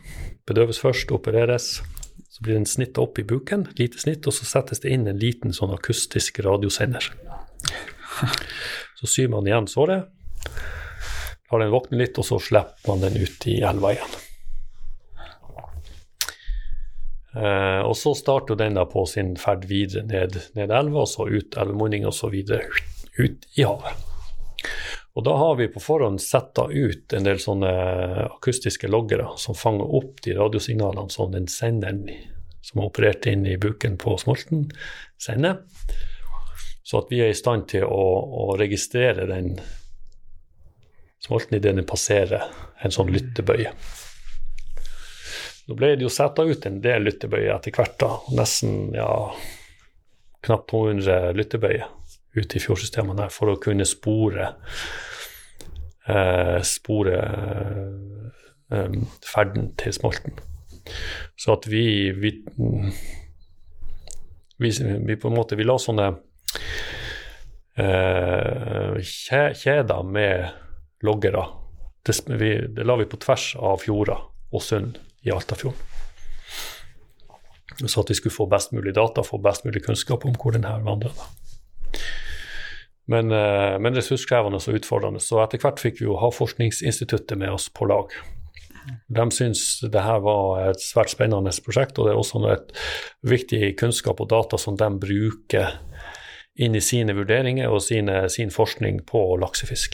Bedøves først, opereres. Så blir den snitta opp i buken, lite snitt, og så settes det inn en liten sånn akustisk radiosender. Så syr man igjen såret, lar den våkne litt, og så slipper man den ut i elva igjen. Eh, og så starter den da på sin ferd videre ned, ned elva, og så ut elvemunning, og så videre ut i havet. Og da har vi på forhånd setta ut en del sånne akustiske loggere som fanger opp de radiosignalene som den senderen som er operert inn i buken på smolten, sender. Så at vi er i stand til å, å registrere den smolten idet den passerer en sånn lyttebøye. Nå ble det jo setta ut en del lyttebøyer etter hvert, da. Nesten ja, knapt 200 lyttebøyer ute i fjordsystemene der for å kunne spore eh, spore eh, ferden til smolten. Så at vi, vi, vi, vi på en måte vi la sånne eh, kjeder med loggere. Det, det, la vi på tvers av fjorder og sund i Altafjorden. Så at vi skulle få best mulig data, få best mulig kunnskap om hvor denne vandrer. Men, eh, men ressurskrevende og utfordrende. Så etter hvert fikk vi jo Havforskningsinstituttet med oss på lag. De syns det her var et svært spennende prosjekt, og det er også et viktig kunnskap og data som de bruker inn i sine vurderinger og sine, sin forskning på laksefisk.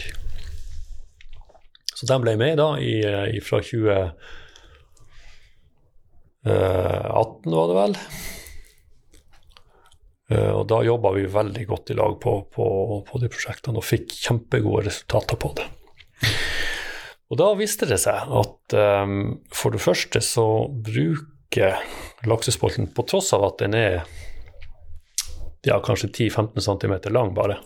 Så de ble med da i, fra 2018, var det vel. Eh, og da jobba vi veldig godt i lag på, på, på, de prosjektene og fikk kjempegode resultater på det. Og da viste det seg at um, for det første så bruker laksespolten, på tross av at den er ja, kanskje 10-15 cm lang bare,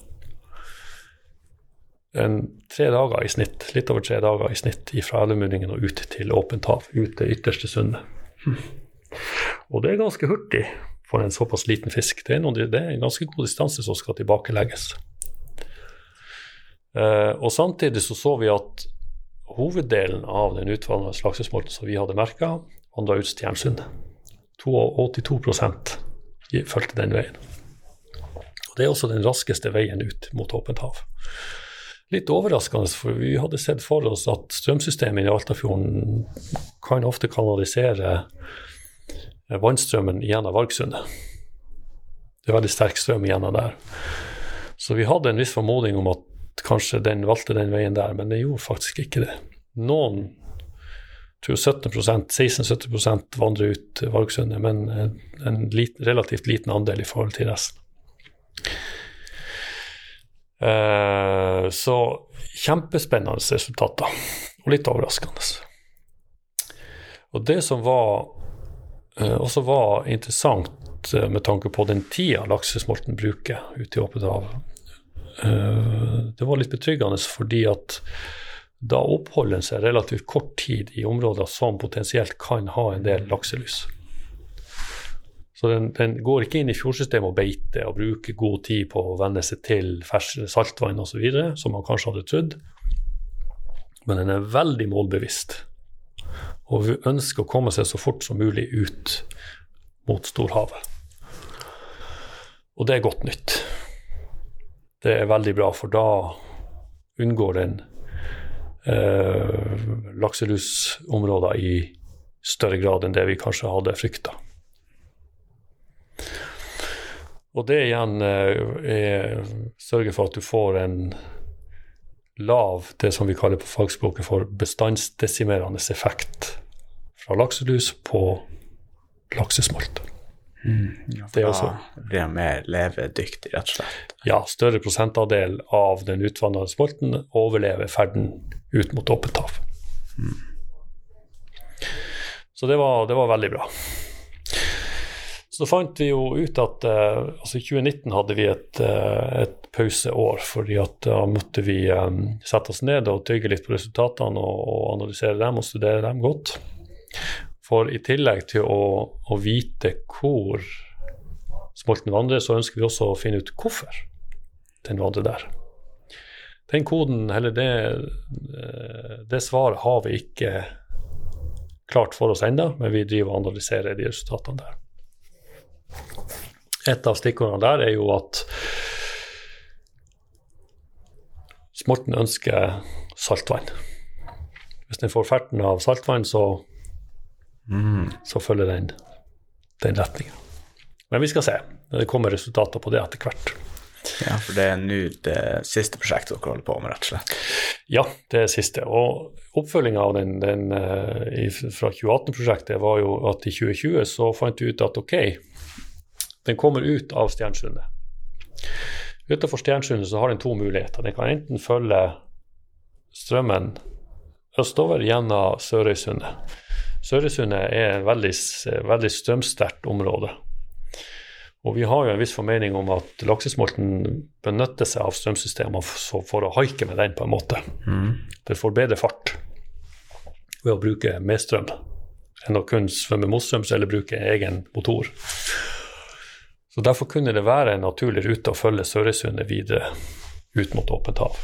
en tre dager i snitt, litt over tre dager i snitt fra elvemunningen og ut til åpent hav, ut til ytterste sundet. Og det er ganske hurtig for en såpass liten fisk. Det er, noen, det er en ganske god distanse som skal tilbakelegges. Uh, og samtidig så så vi at hoveddelen av den utvandrende laksesmolten som vi hadde merka, vandra ut Stjernsundet. 82 fulgte den veien. Og Det er også den raskeste veien ut mot åpent hav. Litt overraskende, for vi hadde sett for oss at strømsystemet i Altafjorden kan ofte kanalisere vannstrømmen gjennom Vargsundet. Det er veldig sterk strøm gjennom der. Så vi hadde en viss formodning om at kanskje den valgte den veien der, men det gjorde faktisk ikke det. Noen tror 17 16-70% vandrer ut Vargsundet, men en liten, relativt liten andel i forhold til resten. Uh, så kjempespennende resultater, og litt overraskende. Og det som var Eh, også var interessant eh, med tanke på den tida laksesmolten bruker ute i åpent hav. Eh, det var litt betryggende fordi at da oppholder en seg relativt kort tid i områder som potensielt kan ha en del lakselus. Så den, den går ikke inn i fjordsystemet og beiter og bruker god tid på å venne seg til saltvann osv., som man kanskje hadde trodd. Men den er veldig målbevisst og ønsker å komme seg så fort som mulig ut mot storhavet. Og det er godt nytt. Det er veldig bra, for da unngår den eh, lakselusområder i større grad enn det vi kanskje hadde frykta. Og det igjen eh, sørger for at du får en lav, det som vi kaller på fagspråket for bestandsdesimerende effekt fra lakselus på laksesmolt. Mm. Ja, Det er også- det blir den mer levedyktig, rett og slett. Ja, større prosentandel av den utvannede smolten overlever ferden ut mot åpent hav. Så det var, det var veldig bra. Så fant vi jo ut at eh, altså i 2019 hadde vi et, eh, et pauseår, fordi at da måtte vi eh, sette oss ned og tygge litt på resultatene og, og analysere dem og studere dem godt. For i tillegg til å, å vite hvor smolten vandrer, så ønsker vi også å finne ut hvorfor den vandrer der. Den koden, eller det, eh, det svaret, har vi ikke klart for oss ennå, men vi driver og analyserer de resultatene der. Et av stikkordene der er jo at smolten ønsker saltvann. Hvis den får ferten av saltvann, så, Mm. så følger den den retninga. Men vi skal se. Det kommer resultater på det etter hvert. Ja, for det er nå det siste prosjektet dere holder på med, rett og slett. Ja, det er siste. Og oppfølginga av den, den eh, fra 2018-prosjektet var jo at i 2020 så fant vi ut at ok, den kommer ut av Stjernsundet. Utenfor Stjernsundet så har den to muligheter. Den kan enten følge strømmen østover gjennom Sørøysundet. Sørøysundet er et veldig, veldig strømsterkt område. Og vi har jo en viss formening om at laksesmolten benytter seg av strømsystemet for å haike med den, på en måte. Mm. Det får bedre fart ved å bruke mer strøm enn å kun svømme motstrøms eller bruke egen motor. Så Derfor kunne det være en naturlig rute å følge Sørøysundet videre ut mot åpent hav.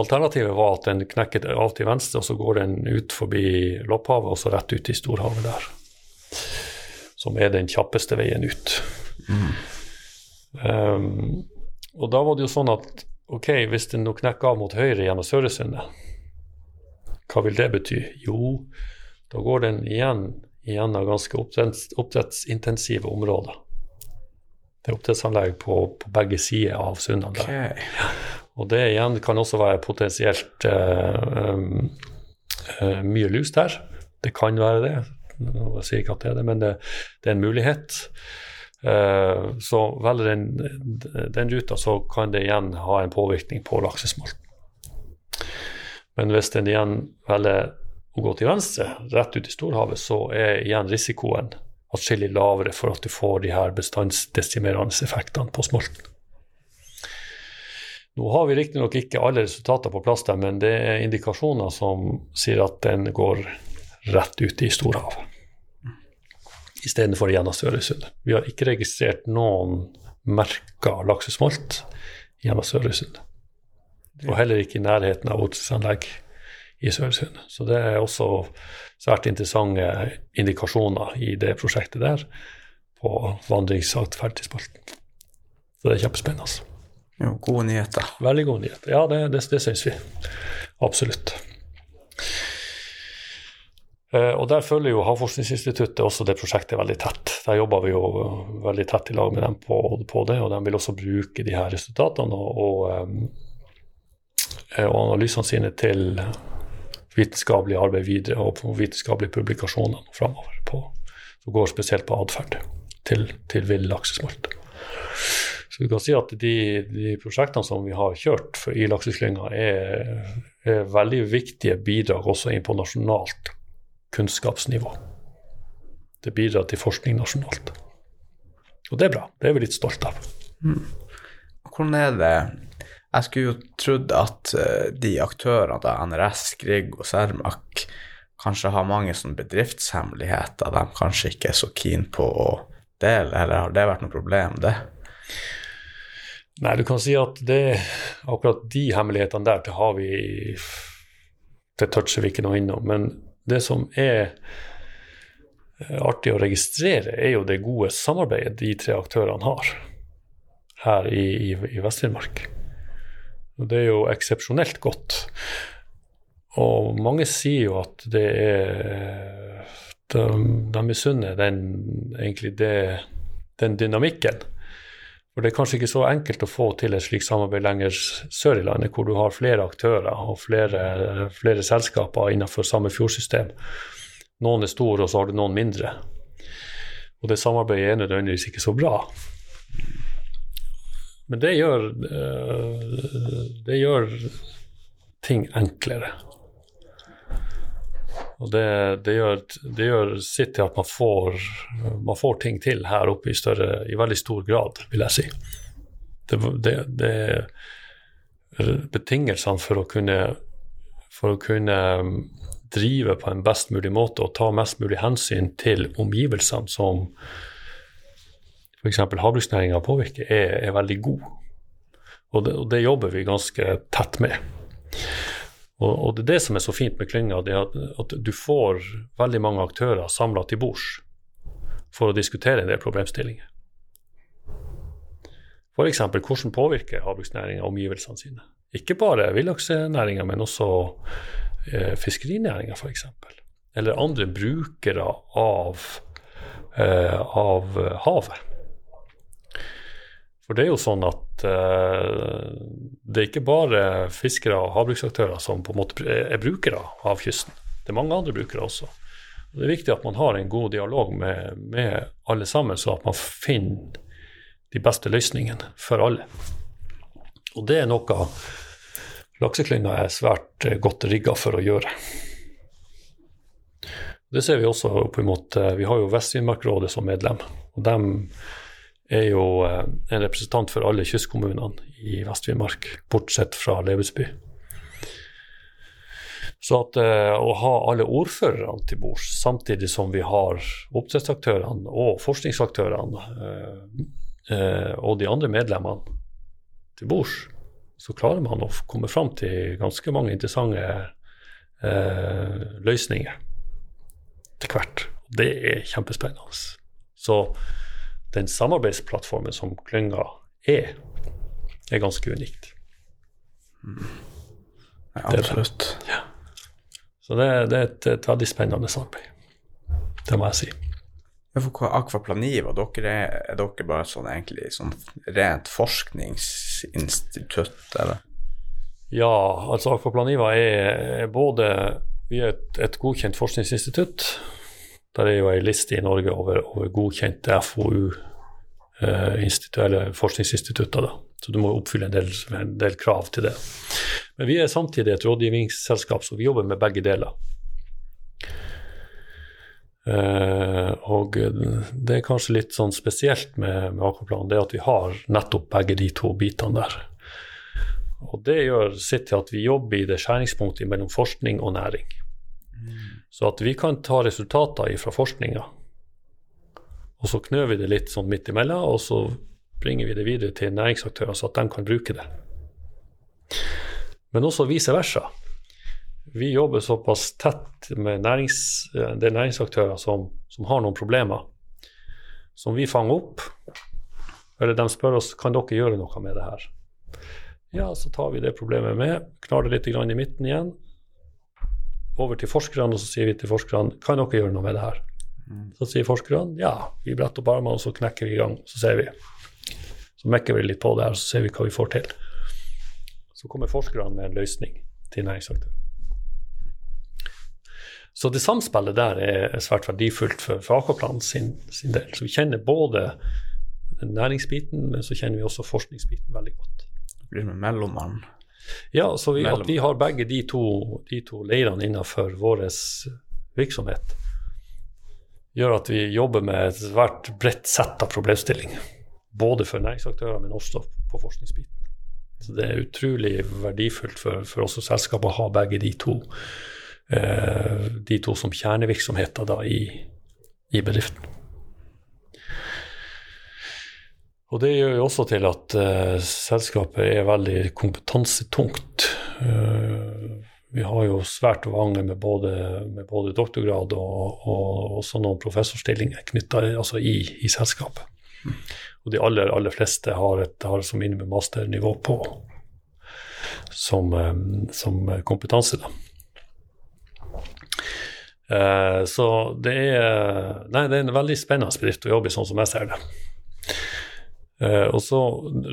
Alternativet var at den knekket av til venstre, og så går den ut forbi Lopphavet og så rett ut i storhavet der. Som er den kjappeste veien ut. Um, og da var det jo sånn at ok, hvis den nå knekker av mot høyre gjennom Sørøysundet, hva vil det bety? Jo, da går den igjen gjennom ganske oppdretts, oppdrettsintensive områder. Det er oppdrettsanlegg på, på begge sider av sundene der. Ok. Og det igjen kan også være potensielt uh, eh, mye lus der. Det kan være det. Jeg sier ikke at det er det, men det, det er en mulighet. Uh, så velger den, den ruta, så kan det igjen ha en påvirkning på laksesmolten. Men hvis den igjen velger å gå til venstre, rett ut i storhavet, så er igjen risikoen atskillig lavere for at du får de her bestandsdesimerende effektene på smolten. Nå har vi riktignok ikke alle resultater på plass der, men det er indikasjoner som sier at den går rett ut i storhavet istedenfor gjennom Sørøysundet. Vi har ikke registrert noen merka laksesmolt gjennom Sørøysundet. Og heller ikke i nærheten av oppdrettsanlegg i Sørøysundet. Så det er også svært interessante indikasjoner i det prosjektet der på vandringsatferd til spalten. Så det er kjempespennende. Jo, gode nyheter. Veldig god nyheter. Ja, det, det, det syns vi. Absolutt. Eh, og Der følger jo Havforskningsinstituttet også det prosjektet veldig tett. Der jobber vi jo veldig tett i lag med dem på, på det, og de vil også bruke de her resultatene og, og, eh, og analysene sine til vitenskapelig arbeid videre og på vitenskapelige publikasjoner framover. På, som går spesielt på atferd til, til vill laksesmolt. Så du kan si at de, de prosjektene som vi har kjørt i lakseslynga, er, er veldig viktige bidrag også inn på nasjonalt kunnskapsnivå. Det bidrar til forskning nasjonalt. Og det er bra. Det er vi litt stolte av. Hvordan er det Jeg skulle jo trodd at eh, de aktørene, da, NRS, Grieg og Cermaq, kanskje har mange sånne bedriftshemmeligheter de kanskje ikke er så keen på å dele, eller har det vært noe problem, det? Nei, du kan si at det, akkurat de hemmelighetene der, det har vi Det toucher vi ikke noe innom. Men det som er eh, artig å registrere, er jo det gode samarbeidet de tre aktørene har her i, i, i Vest-Finnmark. Og det er jo eksepsjonelt godt. Og mange sier jo at det er De, de misunner egentlig det, den dynamikken. For det er kanskje ikke så enkelt å få til et slikt samarbeid lenger sør i landet, hvor du har flere aktører og flere, flere selskaper innenfor samme fjordsystem. Noen er store, og så har du noen mindre. Og det samarbeidet er nødvendigvis ikke så bra. Men det gjør, det gjør ting enklere. Og det, det, gjør, det, gjør, sitt til at man får, man får, ting til her oppe i, større, i veldig stor grad, vil jeg si. Det, det er betingelsene for å kunne, for å kunne um, drive på en best mulig måte og ta mest mulig hensyn til omgivelsene som f.eks. havbruksnæringa påvirker, er, er, veldig god. Og det, og det jobber vi ganske tett med. Og, og, det er det som er så fint med klynga, det er at, at du får veldig mange aktører samla til bords for å diskutere en del problemstillinger. F.eks. hvordan påvirker havbruksnæringa omgivelsene sine? Ikke bare villaksnæringa, men også eh, fiskerinæringa f.eks. Eller andre brukere av, eh, av havet. For det er jo sånn at eh, det er ikke bare fiskere og havbruksaktører som på en måte er brukere av kysten. Det er mange andre brukere også. Og det er viktig at man har en god dialog med, med alle sammen, så at man finner de beste løsningene for alle. Og det er noe lakseklynga er svært godt rigga for å gjøre. Det ser vi også opp imot Vi har jo Vest-Finnmarkrådet som medlem. og dem er jo eh, en representant for alle kystkommunene i Vest-Finnmark, bortsett fra Lebesby. Så at uh, å ha alle ordførerne til bords, samtidig som vi har oppdrettsaktørene og forskningsaktørene uh, og de andre medlemmene til bords, så klarer man å komme fram til ganske mange interessante løsninger til hvert. Det er kjempespennende. Så den samarbeidsplattformen som klynga er, er ganske unikt. Mm. Ja, absolutt. Det ja. Så det, det er et, et, veldig spennende samarbeid. Det må jeg si. For Akvaplaniva, dere er, er dere bare sånn egentlig sånn rent forskningsinstitutt, eller? Ja, altså Akvaplaniva er både Vi er et, et godkjent forskningsinstitutt der er jo ei liste i Norge over, over godkjente FoU, eh, eller forskningsinstitutter. Da. Så du må oppfylle en del, en del, krav til det. Men vi er samtidig et rådgivningsselskap, så vi jobber med begge deler. Eh, og det er kanskje litt sånn spesielt med, med Akvaplan, det at vi har nettopp begge de to bitene der. Og det gjør sitt til at vi jobber i det skjæringspunktet mellom forskning og næring. Så at vi kan ta resultater fra forskninga, og så knør vi det litt sånn midt imellom, og så bringer vi det videre til næringsaktører, så at de kan bruke det. Men også vice versa. Vi jobber såpass tett med nærings, det del næringsaktører som, som har noen problemer, som vi fanger opp. Eller de spør oss kan dere gjøre noe med det her. Ja, så tar vi det problemet med, knar det litt i midten igjen, over til forskerne, og så sier vi til forskerne kan dere gjøre noe med det her. Mm. Så sier forskerne ja, vi bretter opp armene, og så knekker vi i gang. Så ser vi. Så mekker vi litt på det her, så ser vi hva vi får til. Så kommer forskerne med en løsning til næringsaktøren. Så det samspillet der er svært verdifullt for, for Akaplan sin, sin, del. Så vi kjenner både næringsbiten, men så kjenner vi også forskningsbiten veldig godt. Det blir med mellommann ja, så vi, at vi har begge de to, de to leirene innenfor vår virksomhet, gjør at vi jobber med et svært bredt sett av problemstillinger. Både for næringsaktører, men også på forskningsbiten. Så det er utrolig verdifullt for, for oss selskap å ha begge de to, eh, de to som kjernevirksomheter da, i, i bedriften. Og det gjør jo også til at uh, selskapet er veldig kompetansetungt. Uh, vi har jo svært mange med både, med både doktorgrad og, og, også noen professorstillinger knytta altså i, i, selskapet. Og de aller, aller fleste har, et, har som minimum masternivå på som, um, som kompetanse. da. Så det er, nei, det er en veldig spennende bedrift å jobbe i, sånn som jeg ser det. Eh, og så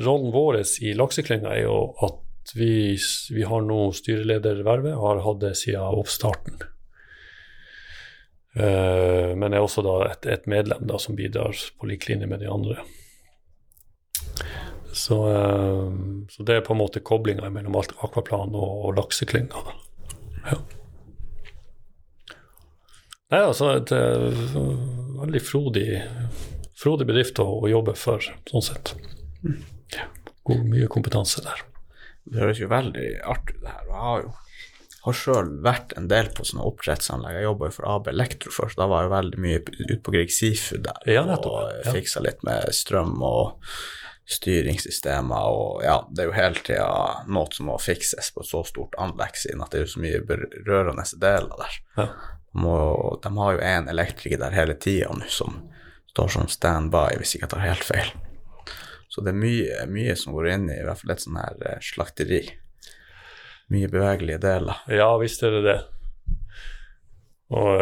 Rollen vår i lakseklynga er jo at vi, vi har nå styreledervervet har hatt det siden oppstarten. Eh, men er også et, et medlem da, som bidrar på lik linje med de andre. Så, eh, så, det er på en måte koblinga mellom akvaplan og, og lakseklynga. Ja. Nei, altså et uh, veldig frodig, frodig bedrift å, å, jobbe for, sånn sett. Ja, god, mye kompetanse der. Det høres jo veldig artig ut, det her. Jeg har jo har sjøl vært en del på sånne oppdrettsanlegg. Jeg jobba jo for AB Elektro først, da var jeg veldig mye ute på Grieg Seafood der. Ja, og ja. fiksa litt med strøm og styringssystemer og ja, det er jo hele tida noe som må fikses på et så stort anlegg, siden at det er jo så mye berørende deler der. Ja. Må, de har jo en elektriker der hele tida nå som står som standby, hvis ikke jeg tar helt feil. Så det er mye, mye som går inn i i hvert fall et sånn her eh, slakteri. Mye bevegelige deler. Ja visst er det det. Og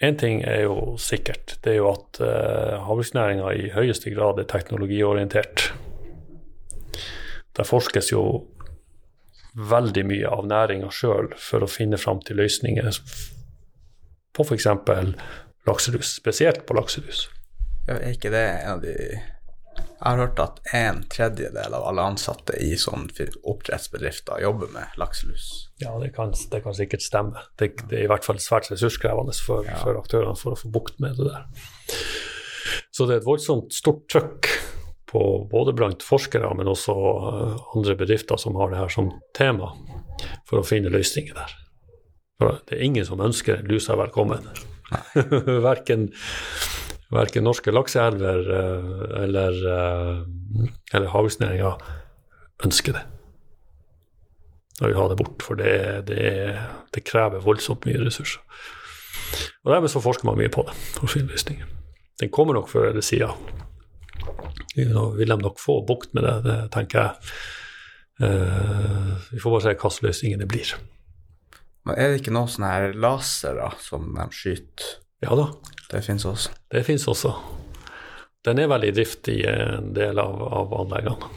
én uh, ting er jo sikkert, det er jo at uh, havbruksnæringa i høyeste grad er teknologiorientert. Der forskes jo veldig mye av næringa sjøl for å finne fram til løsninger på f.eks. lakselus, spesielt på lakselus. Ja, er ikke det en av de jeg har hørt at en tredjedel av alle ansatte i sånne oppdrettsbedrifter jobber med lakselus. Ja, det kan, det kan sikkert stemme. Det, det, er i hvert fall svært ressurskrevende for, ja. for, aktørene for å få bukt med det der. Så det er et voldsomt stort trøkk på både blant forskere, men også eh, andre bedrifter som har det her som tema, for å finne løsninger der. For det er ingen som ønsker lusa velkommen. Verken verken norske lakseelver eh, eller, eh, eller havbruksnæringa ønsker det. Da vil vi ha det bort, for det, det, det, krever voldsomt mye ressurser. Og Dermed så forsker man mye på det for å finne. Den kommer nok før eller siden. Nå vil de nok få bukt med det, det tenker jeg. Uh, vi får bare se hvilke løsninger det blir. Men Er det ikke noen sånne her lasere som de skyter? Ja da, det fins også. Det fins også. Den er veldig i drift i en del av, av anleggene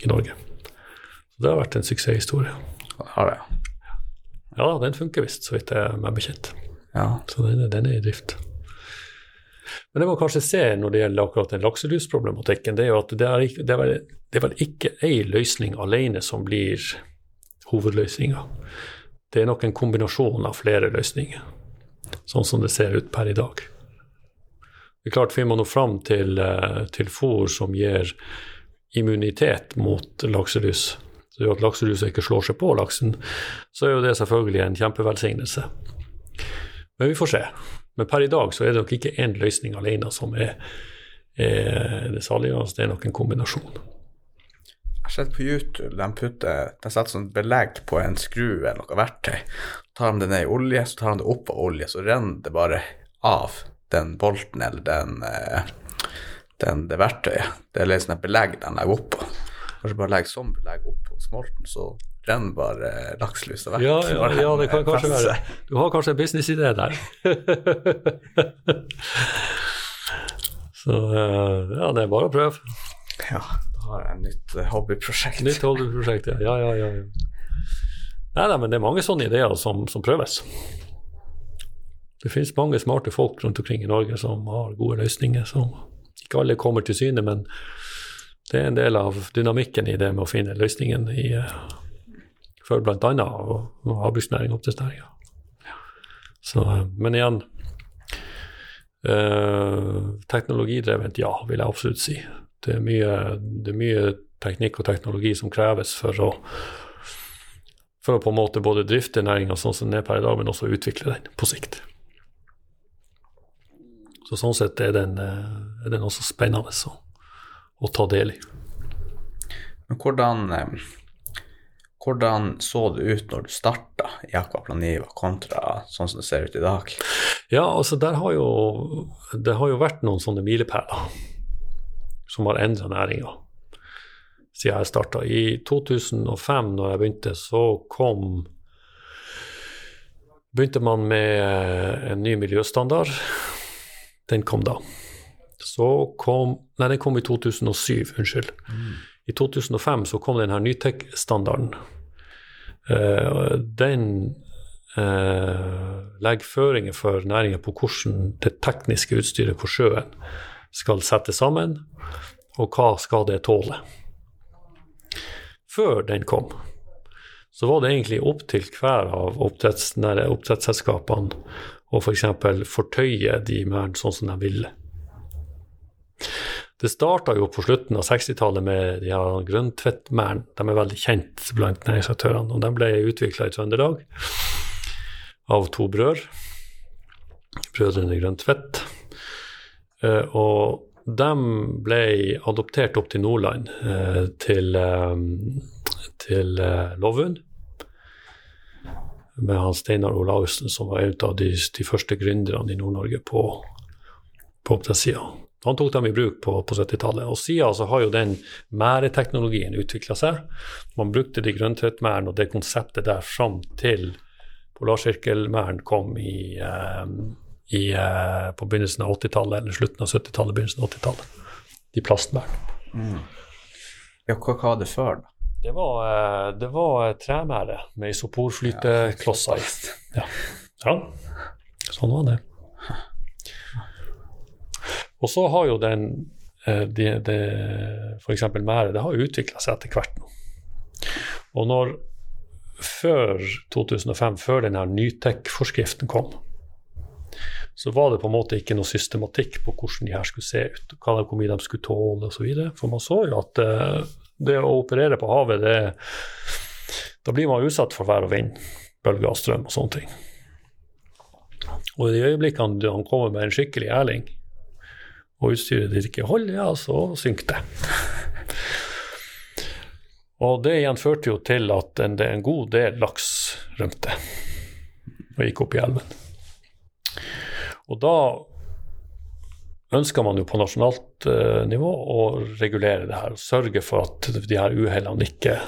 i Norge. Så det har vært en suksesshistorie. Har det? Ja, den funker visst, så vidt jeg er meg bekjent. Ja. Så den, den, er i drift. Men det man kanskje ser når det gjelder akkurat den lakselusproblematikken, det er jo at det er, det er, vel, det er vel ikke ei løsning alene som blir hovedløsninga. Det er nok en kombinasjon av flere løsninger, sånn som det ser ut per i dag. Det er klart, Finner man nå fram til, eh, til fôr som gir immunitet mot lakselus, så gjør at lakselusa ikke slår seg på laksen, så er jo det selvfølgelig en kjempevelsignelse. Men vi får se. Men per i dag så er det nok ikke én løsning alene som er, er det saliggjørende, det er nok en kombinasjon. Jeg har sett på YouTube de putter, de setter sånn belegg på en skru eller noe verktøy. Tar de det ned i olje, så tar de det opp av olje, så renner det bare av den bolten eller den, eh, den, det verktøyet. Det er litt sånn et belegg den legger oppå. Kanskje bare legger sånn belegg oppå smolten, så renner bare lakselusa vekk. Ja, ja, ja, det kan kanskje være Du har kanskje en businessidé der. så eh, ja, det er bare å prøve. Ja, har jeg et nytt eh, hobbyprosjekt. Nytt hobbyprosjekt, ja. ja, ja, ja. Nei, nei, men det er mange sånne ideer som, som prøves. Det finnes mange smarte folk rundt omkring i Norge som har gode løsninger. som Ikke alle kommer til syne, men det er en del av dynamikken i det med å finne løsningen i, eh, for bl.a. havbruksnæring og oppdrettsnæringa. Eh, men igjen øh, teknologidrevent, ja, vil jeg absolutt si. Det er, mye, det er mye teknikk og teknologi som kreves for å for å på en måte både drifte næringa sånn som den er per i dag, men også utvikle den på sikt. Så sånn sett er den, eh, er den også spennende å, å, ta del i. Men hvordan, eh, hvordan så det ut når du starta i Aquaplaniva kontra sånn som det ser ut i dag? Ja, altså der har jo, det har jo vært noen sånne milepæler som har endra næringa siden jeg starta. I 2005, når jeg begynte, så kom begynte man med en ny miljøstandard den kom da. så kom Nei, den kom i 2007, unnskyld. Mm. I 2005 så kom denne Nytek-standarden. Uh, den uh, legger føringer for næringen på hvordan det tekniske utstyret på sjøen skal settes sammen, og hva skal det tåle. Før den kom, så var det egentlig opp til hver av oppdretts, oppdrettsselskapene å f.eks. For fortøye de merdene sånn som de ville. Det starta jo på slutten av 60-tallet med de her grønntvettmerdene. De er veldig kjent blant næringsaktørene. Og de ble utvikla i Trøndelag av to brødre. Brødrene Grøntvedt. Eh, og de ble adoptert opp til Nordland, eh, til, eh, til Lovund. Med han Steinar Olaussen, som var en av de, de første gründerne i Nord-Norge på, på oppdrettssida. Han tok dem i bruk på, på 70-tallet. Og siden så har jo den mæreteknologien utvikla seg. Man brukte de grønntvettmerdene og det konseptet der fram til polarsirkelmæren kom i, eh, i, eh, på begynnelsen av 80-tallet, eller slutten av 70-tallet, begynnelsen av 80-tallet. De plastmærene. Mm. Ja, hva var det før, da? Det var, eh, det var tremære med isoporflyteklosser i. Ja. ja, sånn var det. Og så har jo den de, det, det, F.eks. mære, det har utvikla seg etter hvert nå. Og når før 2005, før denne Nytek-forskriften kom, så var det på en måte ikke noe systematikk på hvordan de her skulle se ut, hvor mye de skulle tåle osv. For man så jo at uh, det å operere på havet, det, da blir man utsatt for vær og vind, bølger og strøm og sånne ting. Og i de øyeblikkene han kommer med en skikkelig erling, og utstyret ditt ikke holder, ja, så synker det. Og det igjen førte jo til at en, en god del laks rømte og gikk opp i elven. Og da ønsker man jo på nasjonalt uh, nivå å regulere det her. Sørge for at de her uhellene ikke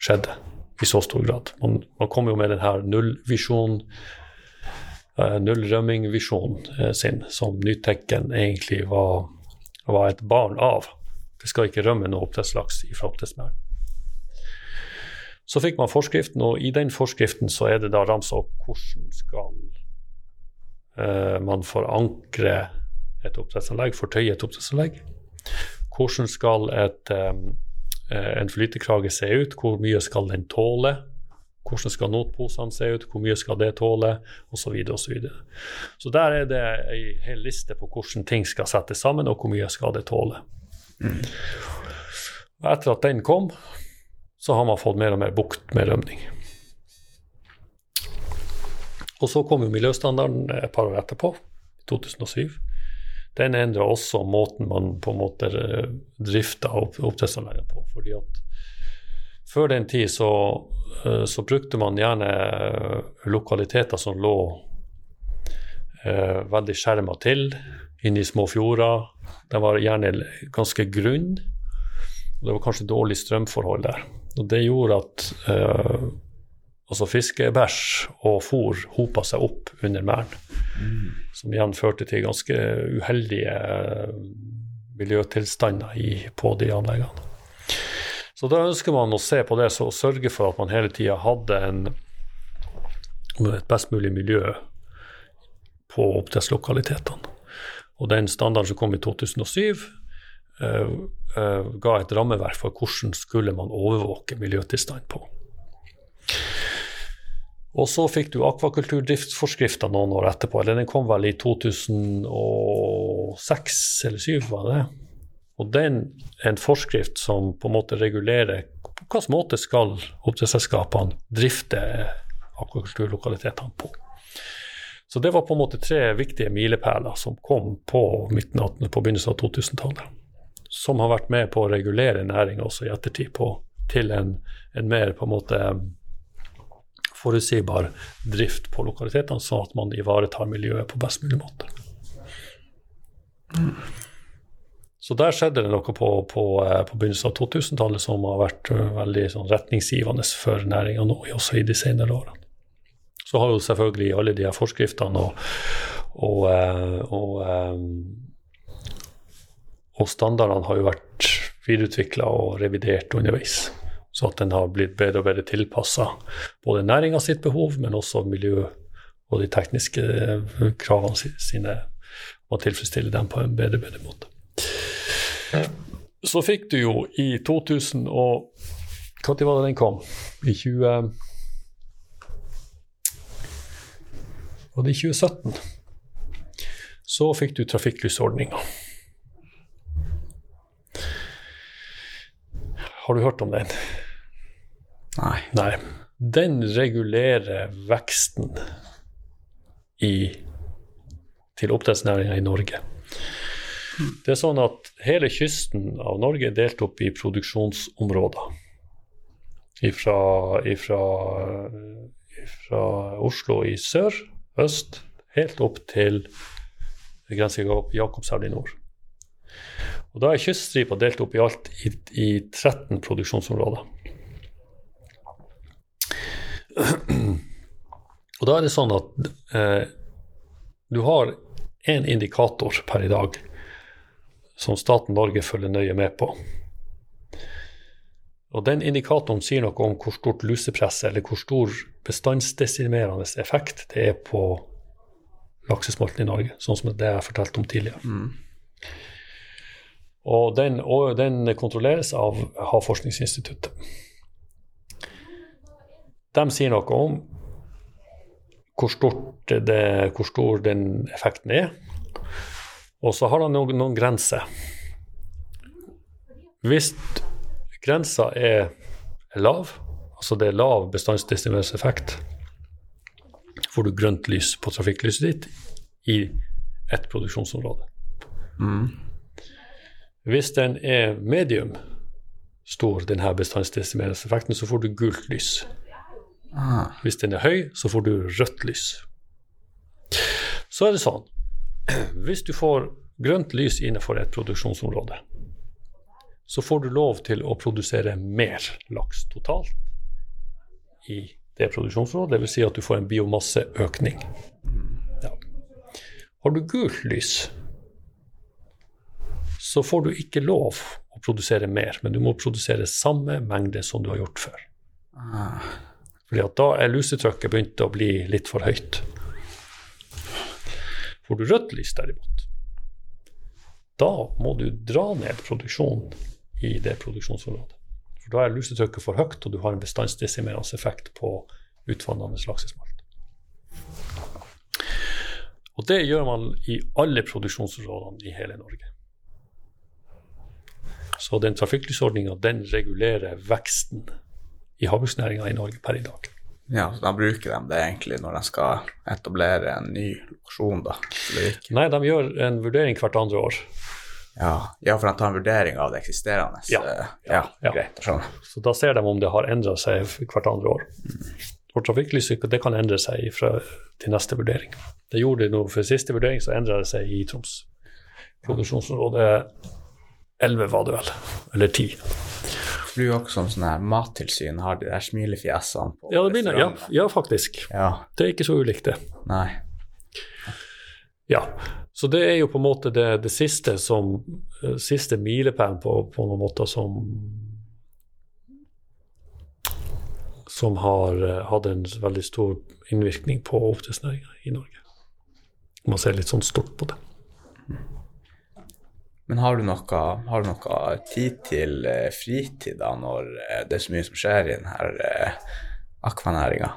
skjedde i så stor grad. Man, man kommer jo med den her nullvisjonen nullrømming-visjonen uh, sin, som Nytekken egentlig var, var, et barn av. Det skal ikke rømme noe oppdrettslaks fra oppdrettsmerden. Så fikk man forskriften, og i den forskriften så er det da ramsa opp hvordan skal man forankre et oppdrettsanlegg, fortøye et oppdrettsanlegg. Hvordan skal et, um, en flytekrage se ut, hvor mye skal den tåle? Hvordan skal notposene se ut, hvor mye skal det tåle, osv. Så, videre, og så, videre. så der er det ei hel liste på hvordan ting skal settes sammen, og hvor mye skal det tåle. Mm. Etter at den kom, så har man fått mer og mer bukt med rømning. Og så kom jo miljøstandarden et par år etterpå, 2007. Den endra også måten man på en måte drifta drifta oppdrettsanleggene på. fordi at før den tid så, eh, så, brukte man gjerne eh, lokaliteter som lå eh, veldig skjerma til, inne i små fjorder. Den var gjerne ganske grunn. Det var kanskje dårlig strømforhold der. Og det gjorde at eh, altså fiskebæsj og fôr hopa seg opp under merden. Mm. Som igjen førte til ganske uheldige miljøtilstander i, på de anleggene. Så da ønsker man å se på det og sørge for at man hele tida hadde en, et best mulig miljø på oppdrettslokalitetene. Og den standarden som kom i 2007, uh, uh, ga et rammeverk for hvordan skulle man overvåke miljøtilstand på. Og så fikk du akvakulturdriftsforskrifta noen år etterpå. eller Den kom vel i 2006 eller 2007, var det? Og den er en forskrift som på en måte regulerer på hvilken måte skal oppdrettsselskapene drifte akvakulturlokalitetene på. Så det var på en måte tre viktige milepæler som kom på, midten på begynnelsen av 2000-tallet. Som har vært med på å regulere næringa også i ettertid på, til en, en, mer på en måte forutsigbar drift på lokalitetene, sånn at man ivaretar miljøet på best mulig måte. Så der skjedde det noe på, på, eh, på begynnelsen av 2000-tallet som har vært eh, veldig sånn, retningsgivende for næringa nå, også i de senere årene. Så har jo selvfølgelig alle de her forskriftene og, og, eh, og, og standardene har jo vært videreutvikla og revidert underveis. Så at den har blitt bedre og bedre tilpassa både næringa sitt behov, men også miljø og de tekniske eh, kravene sine, og tilfredsstille dem på en bedre, bedre måte. Så fikk du jo i 2000 og Når var det den kom? I 20... Var det i 2017? Så fikk du trafikklysordninga. Har du hørt om den? Nei. Nei. Den regulerer veksten i, til oppdrettsnæringa i Norge. Det er sånn at hele kysten av Norge er delt opp i produksjonsområder. Ifra, ifra, ifra Oslo i sør, øst, helt opp til grensa Jakobselv i nord. Og Da er kyststripa delt opp i alt i, i 13 produksjonsområder. Og da er det sånn at eh, du har én indikator per i dag som staten Norge følger nøye med på. Og Den indikatoren sier noe om hvor stort lusepress eller hvor stor bestandsdesimerende effekt det er på laksesmolten i Norge, sånn som det jeg fortalte om tidligere. Mm. Og, den, og den kontrolleres av Havforskningsinstituttet. De sier noe om hvor, det, hvor stor den effekten er. Og så har de noen, noen grenser. Hvis grensa er lav, altså det er lav bestandsdestimeringseffekt, får du grønt lys på trafikklyset ditt i ett produksjonsområde. Mm. Hvis den er medium stor, denne bestandsdestimeringseffekten, så får du gult lys. Ah. Hvis den er høy, så får du rødt lys. Så er det sånn Hvis du får grønt lys innenfor et produksjonsområde, så får du lov til å produsere mer laks totalt i det produksjonsområdet. Dvs. Si at du får en biomasseøkning. Ja. Har du gult lys, så får du ikke lov å produsere mer, men du må produsere samme mengde som du har gjort før. Fordi at da er lusetrykket begynt å bli litt for høyt. Får du rødt lys, derimot, da må du dra ned produksjonen i det produksjonsområdet. For da er lusetrykket for høyt, og du har en bestandsdesimerende effekt på utvannende laksesmalt. Og det gjør man i alle produksjonsområdene i hele Norge. Så den trafikklysordninga den regulerer veksten i havbruksnæringa i Norge per i dag. Ja, så Da bruker de det egentlig når de skal etablere en ny lokasjon, da? Nei, de gjør en vurdering hvert andre år. Ja, ja for de tar en vurdering av det eksisterende? Ja, ja, ja. greit. Sånn. Så da ser de om det har endra seg hvert andre år. Mm. For trafikklyset det kan endre seg fra, til neste vurdering. Det gjorde det nå for siste vurdering, så endra det seg i Troms. Produksjonsområde 11 var det vel, eller 10. Jo også sånn mattilsyn har de der smilefjesene på ja, begynner, ja, ja, faktisk. Ja. Det er ikke så ulikt, det. Nei. Ja. Så det er jo på en måte det, det siste som uh, Siste milepælen på, på noen måter som Som har uh, hatt en veldig stor innvirkning på oppdrettsnæringa i Norge. Man ser litt sånn stort på det. Men har du noe, har du noe tid til eh, fritid da, når eh, det er så mye som skjer i denne eh, akvanæringa?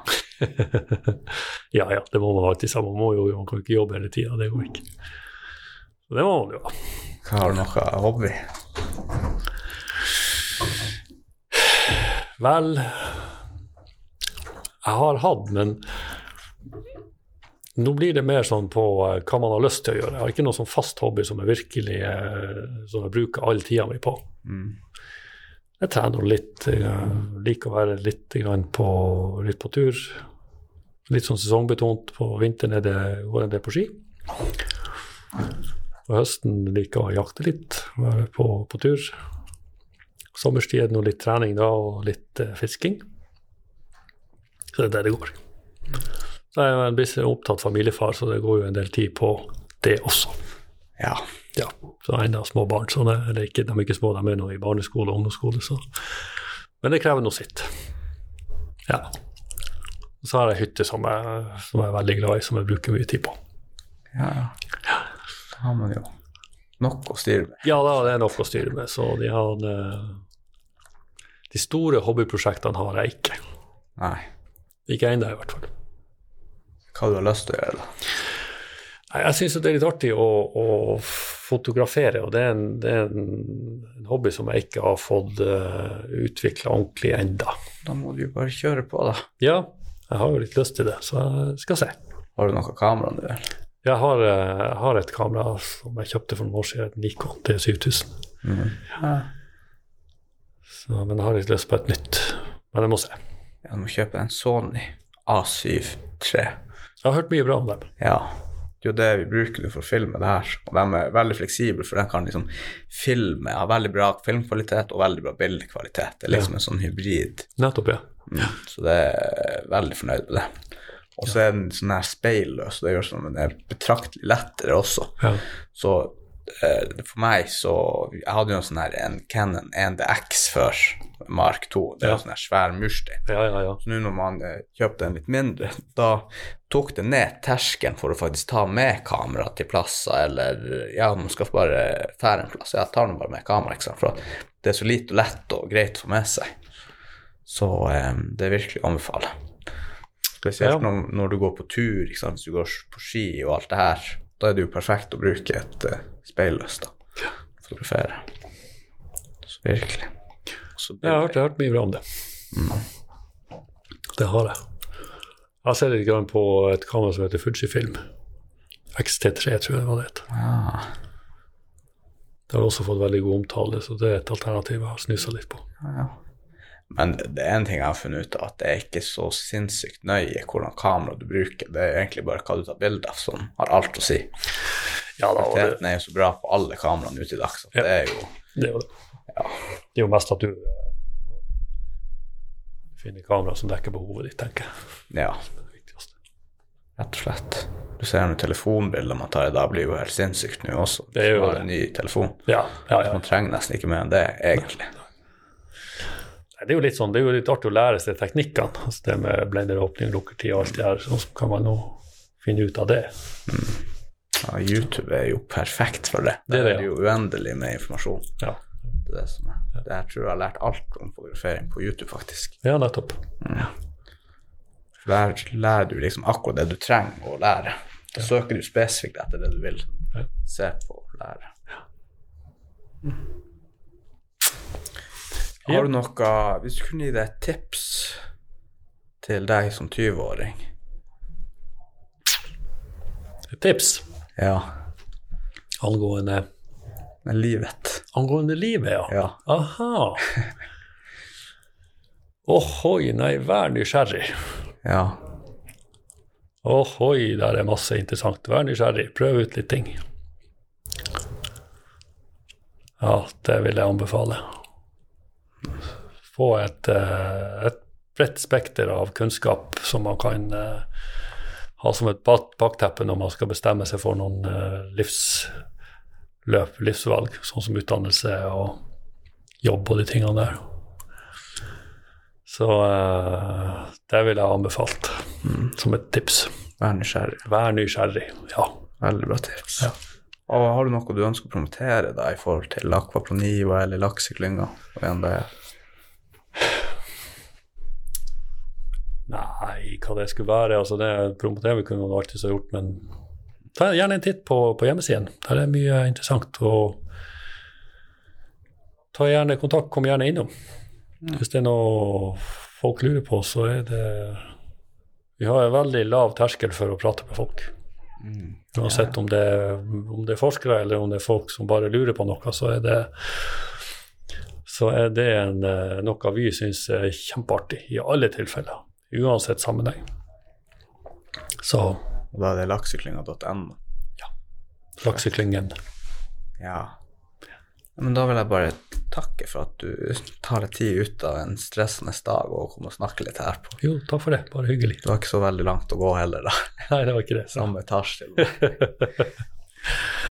ja, ja, det må man alltid ha. Man må jo man kan ikke jobbe hele tida, det går ikke. Så det må man jo ha. Har du noe hobby? Vel Jeg har hatt, men nå blir det mer sånn på uh, hva man har lyst til å gjøre. Jeg har ikke noe sånn fast hobby som jeg virkelig uh, som jeg bruker all tida mi på. Mm. Jeg trener litt, Jeg liker å være litt, på, litt på tur. Litt sånn sesongbetont. På vinteren er det, går en del på ski. På høsten liker jeg å jakte litt, være på, på tur. Sommerstid er det nå litt trening da, og litt fisking. Så det er der det går. Så jeg er en opptatt familiefar, så det går jo en del tid på det også. Ja. ja, så enda små barn. Så det, eller ikke, de er ikke små, de er nå i barneskole og ungdomsskole. Så. Men det krever nå sitt. Ja. Så har jeg hytte som jeg, som jeg er veldig glad i, som jeg bruker mye tid på. Ja, ja. Da har man jo nok å styre med. Ja da, det er nok å styre med. Så de har eh, De store hobbyprosjektene har jeg ikke. Nei. Ikke ennå, i hvert fall. Hva du har lyst til å gjøre, da? Nei, Jeg syns det er litt artig å, å fotografere, og det er, en, det er en, en hobby som jeg ikke har fått uh, utvikla ordentlig enda. Da må du jo bare kjøre på, da. Ja, jeg har jo litt lyst til det, så jeg skal se. Har du noe kamera nå? Jeg har, eh, jeg har et kamera som jeg kjøpte for noen år siden, et Nikon T7000. Ja. Så, men jeg har litt lyst på et nytt. Men jeg må se. Jeg må kjøpe en Sony A7 III. Jeg har hørt mye bra om dem. Ja. Det er jo det vi bruker for å filme det her. Og de er veldig fleksible, for de kan liksom filme, ha veldig bra filmkvalitet og veldig bra bildekvalitet. Det er liksom en sånn hybrid. Nettopp, ja. Mm. Så det er veldig fornøyd med det. Og så er den sånn her speilløs, det gjør sånn at den er betraktelig lettere også. ja. Så for meg så Jeg hadde jo en sånn her en Canon 1DX før, Mark 2. Det er Ja. sånn her svær murstein. Ja, ja, ja. Så nå når man eh, kjøpte en litt mindre, da tok det ned terskelen for å faktisk ta med kamera til plasser, eller ja, man skal bare fære en plass. Ja, tar nå bare med kamera, ikke sant. For det er så lite og lett og greit å få med seg. Så eh, det er virkelig å anbefale. Spesielt Ja. når, når du går på tur, hvis du går på ski og alt det her. Da er det jo perfekt å bruke et speilløst da. Fotografere. Så virkelig. Så Jeg har hørt, jeg har hørt mye bra om det. Det har jeg. Jeg har sett litt på et kamera som heter Fujifilm. XT3, tror jeg det var det het. Ja, Det har også fått veldig god omtale, så det er et alternativ jeg har snusa litt på. ja. Men det er en ting jeg har funnet ut av, at det er ikke så sinnssykt nøye hvordan kamera du bruker. Det er egentlig bare hva du tar bilde av, som har alt å si. Ja da, og det, Kvaliteten er jo så bra på alle kameraene ute i dag, så Ja. det er jo det er jo det. Det er jo mest at du eh, finner kamera som dekker behovet ditt, tenker jeg. Ja, rett og slett. Du ser nå telefonbilder man tar i dag, blir jo helt sinnssykt nå også. Det er jo det. en ny telefon. Ja, ja, ja. Man trenger nesten ikke mer enn det, egentlig. Det er jo litt sånn, det er jo litt artig å lære seg teknikkene. altså Det med blenderåpning, lukkertid og alt det her. Så kan man nå finne ut av det. Ja, YouTube er jo perfekt for det. Det er det, er det jo uendelig med informasjon. Ja, Det er det som er. Det her tror jeg har lært alt om fotografering på YouTube, faktisk. ja nettopp. For der lærer du liksom akkurat det du trenger å lære. Da søker du spesifikt etter det du vil Ja. se på og lære. Ja. Har du noe Hvis du kunne gi deg et tips til deg som 20-åring Et tips Ja, angående, livet. angående livet, ja. Ja. Aha. Ohoi, nei, vær nysgjerrig. Ja. Ohoi, der er masse interessant. Vær nysgjerrig, prøv ut litt ting. Ja, det vil jeg anbefale. Få et, eh, et bredt spekter av kunnskap som man kan eh, ha som et bakteppe når man skal bestemme seg for noen eh, livsløp, livsvalg, sånn som utdannelse og jobb og de tingene der. Så det vil jeg anbefalt som et tips. Vær nysgjerrig. Vær nysgjerrig. Ja. Veldig bra tips. Ja. Og har du noe du ønsker å promotere da i forhold til akvaponi eller lakseklynga? Igjen det Nei, hva det skulle være. altså det vi kunne man ha gjort, men ta gjerne en titt på, på hjemmesiden. Der er mye interessant. og Ta gjerne kontakt, kom gjerne innom. Hvis det er noe folk lurer på, så er det Vi har en veldig lav terskel for å prate med folk. Uansett om det, om det er forskere eller om det er folk som bare lurer på noe, så er det så er det en, eh, noe vi syns er kjempeartig i alle tilfeller. Uansett sammenheng. Så Og da er det lakseklynga.no. lakseklyngen Ja. Men da vil jeg bare takke for at du tar deg tid ut av en stressende dag og kommer og snakker litt her på. Jo, takk for det. Bare hyggelig. Det var ikke så veldig langt å gå heller, da. Nei, det var ikke det. Samme etasje.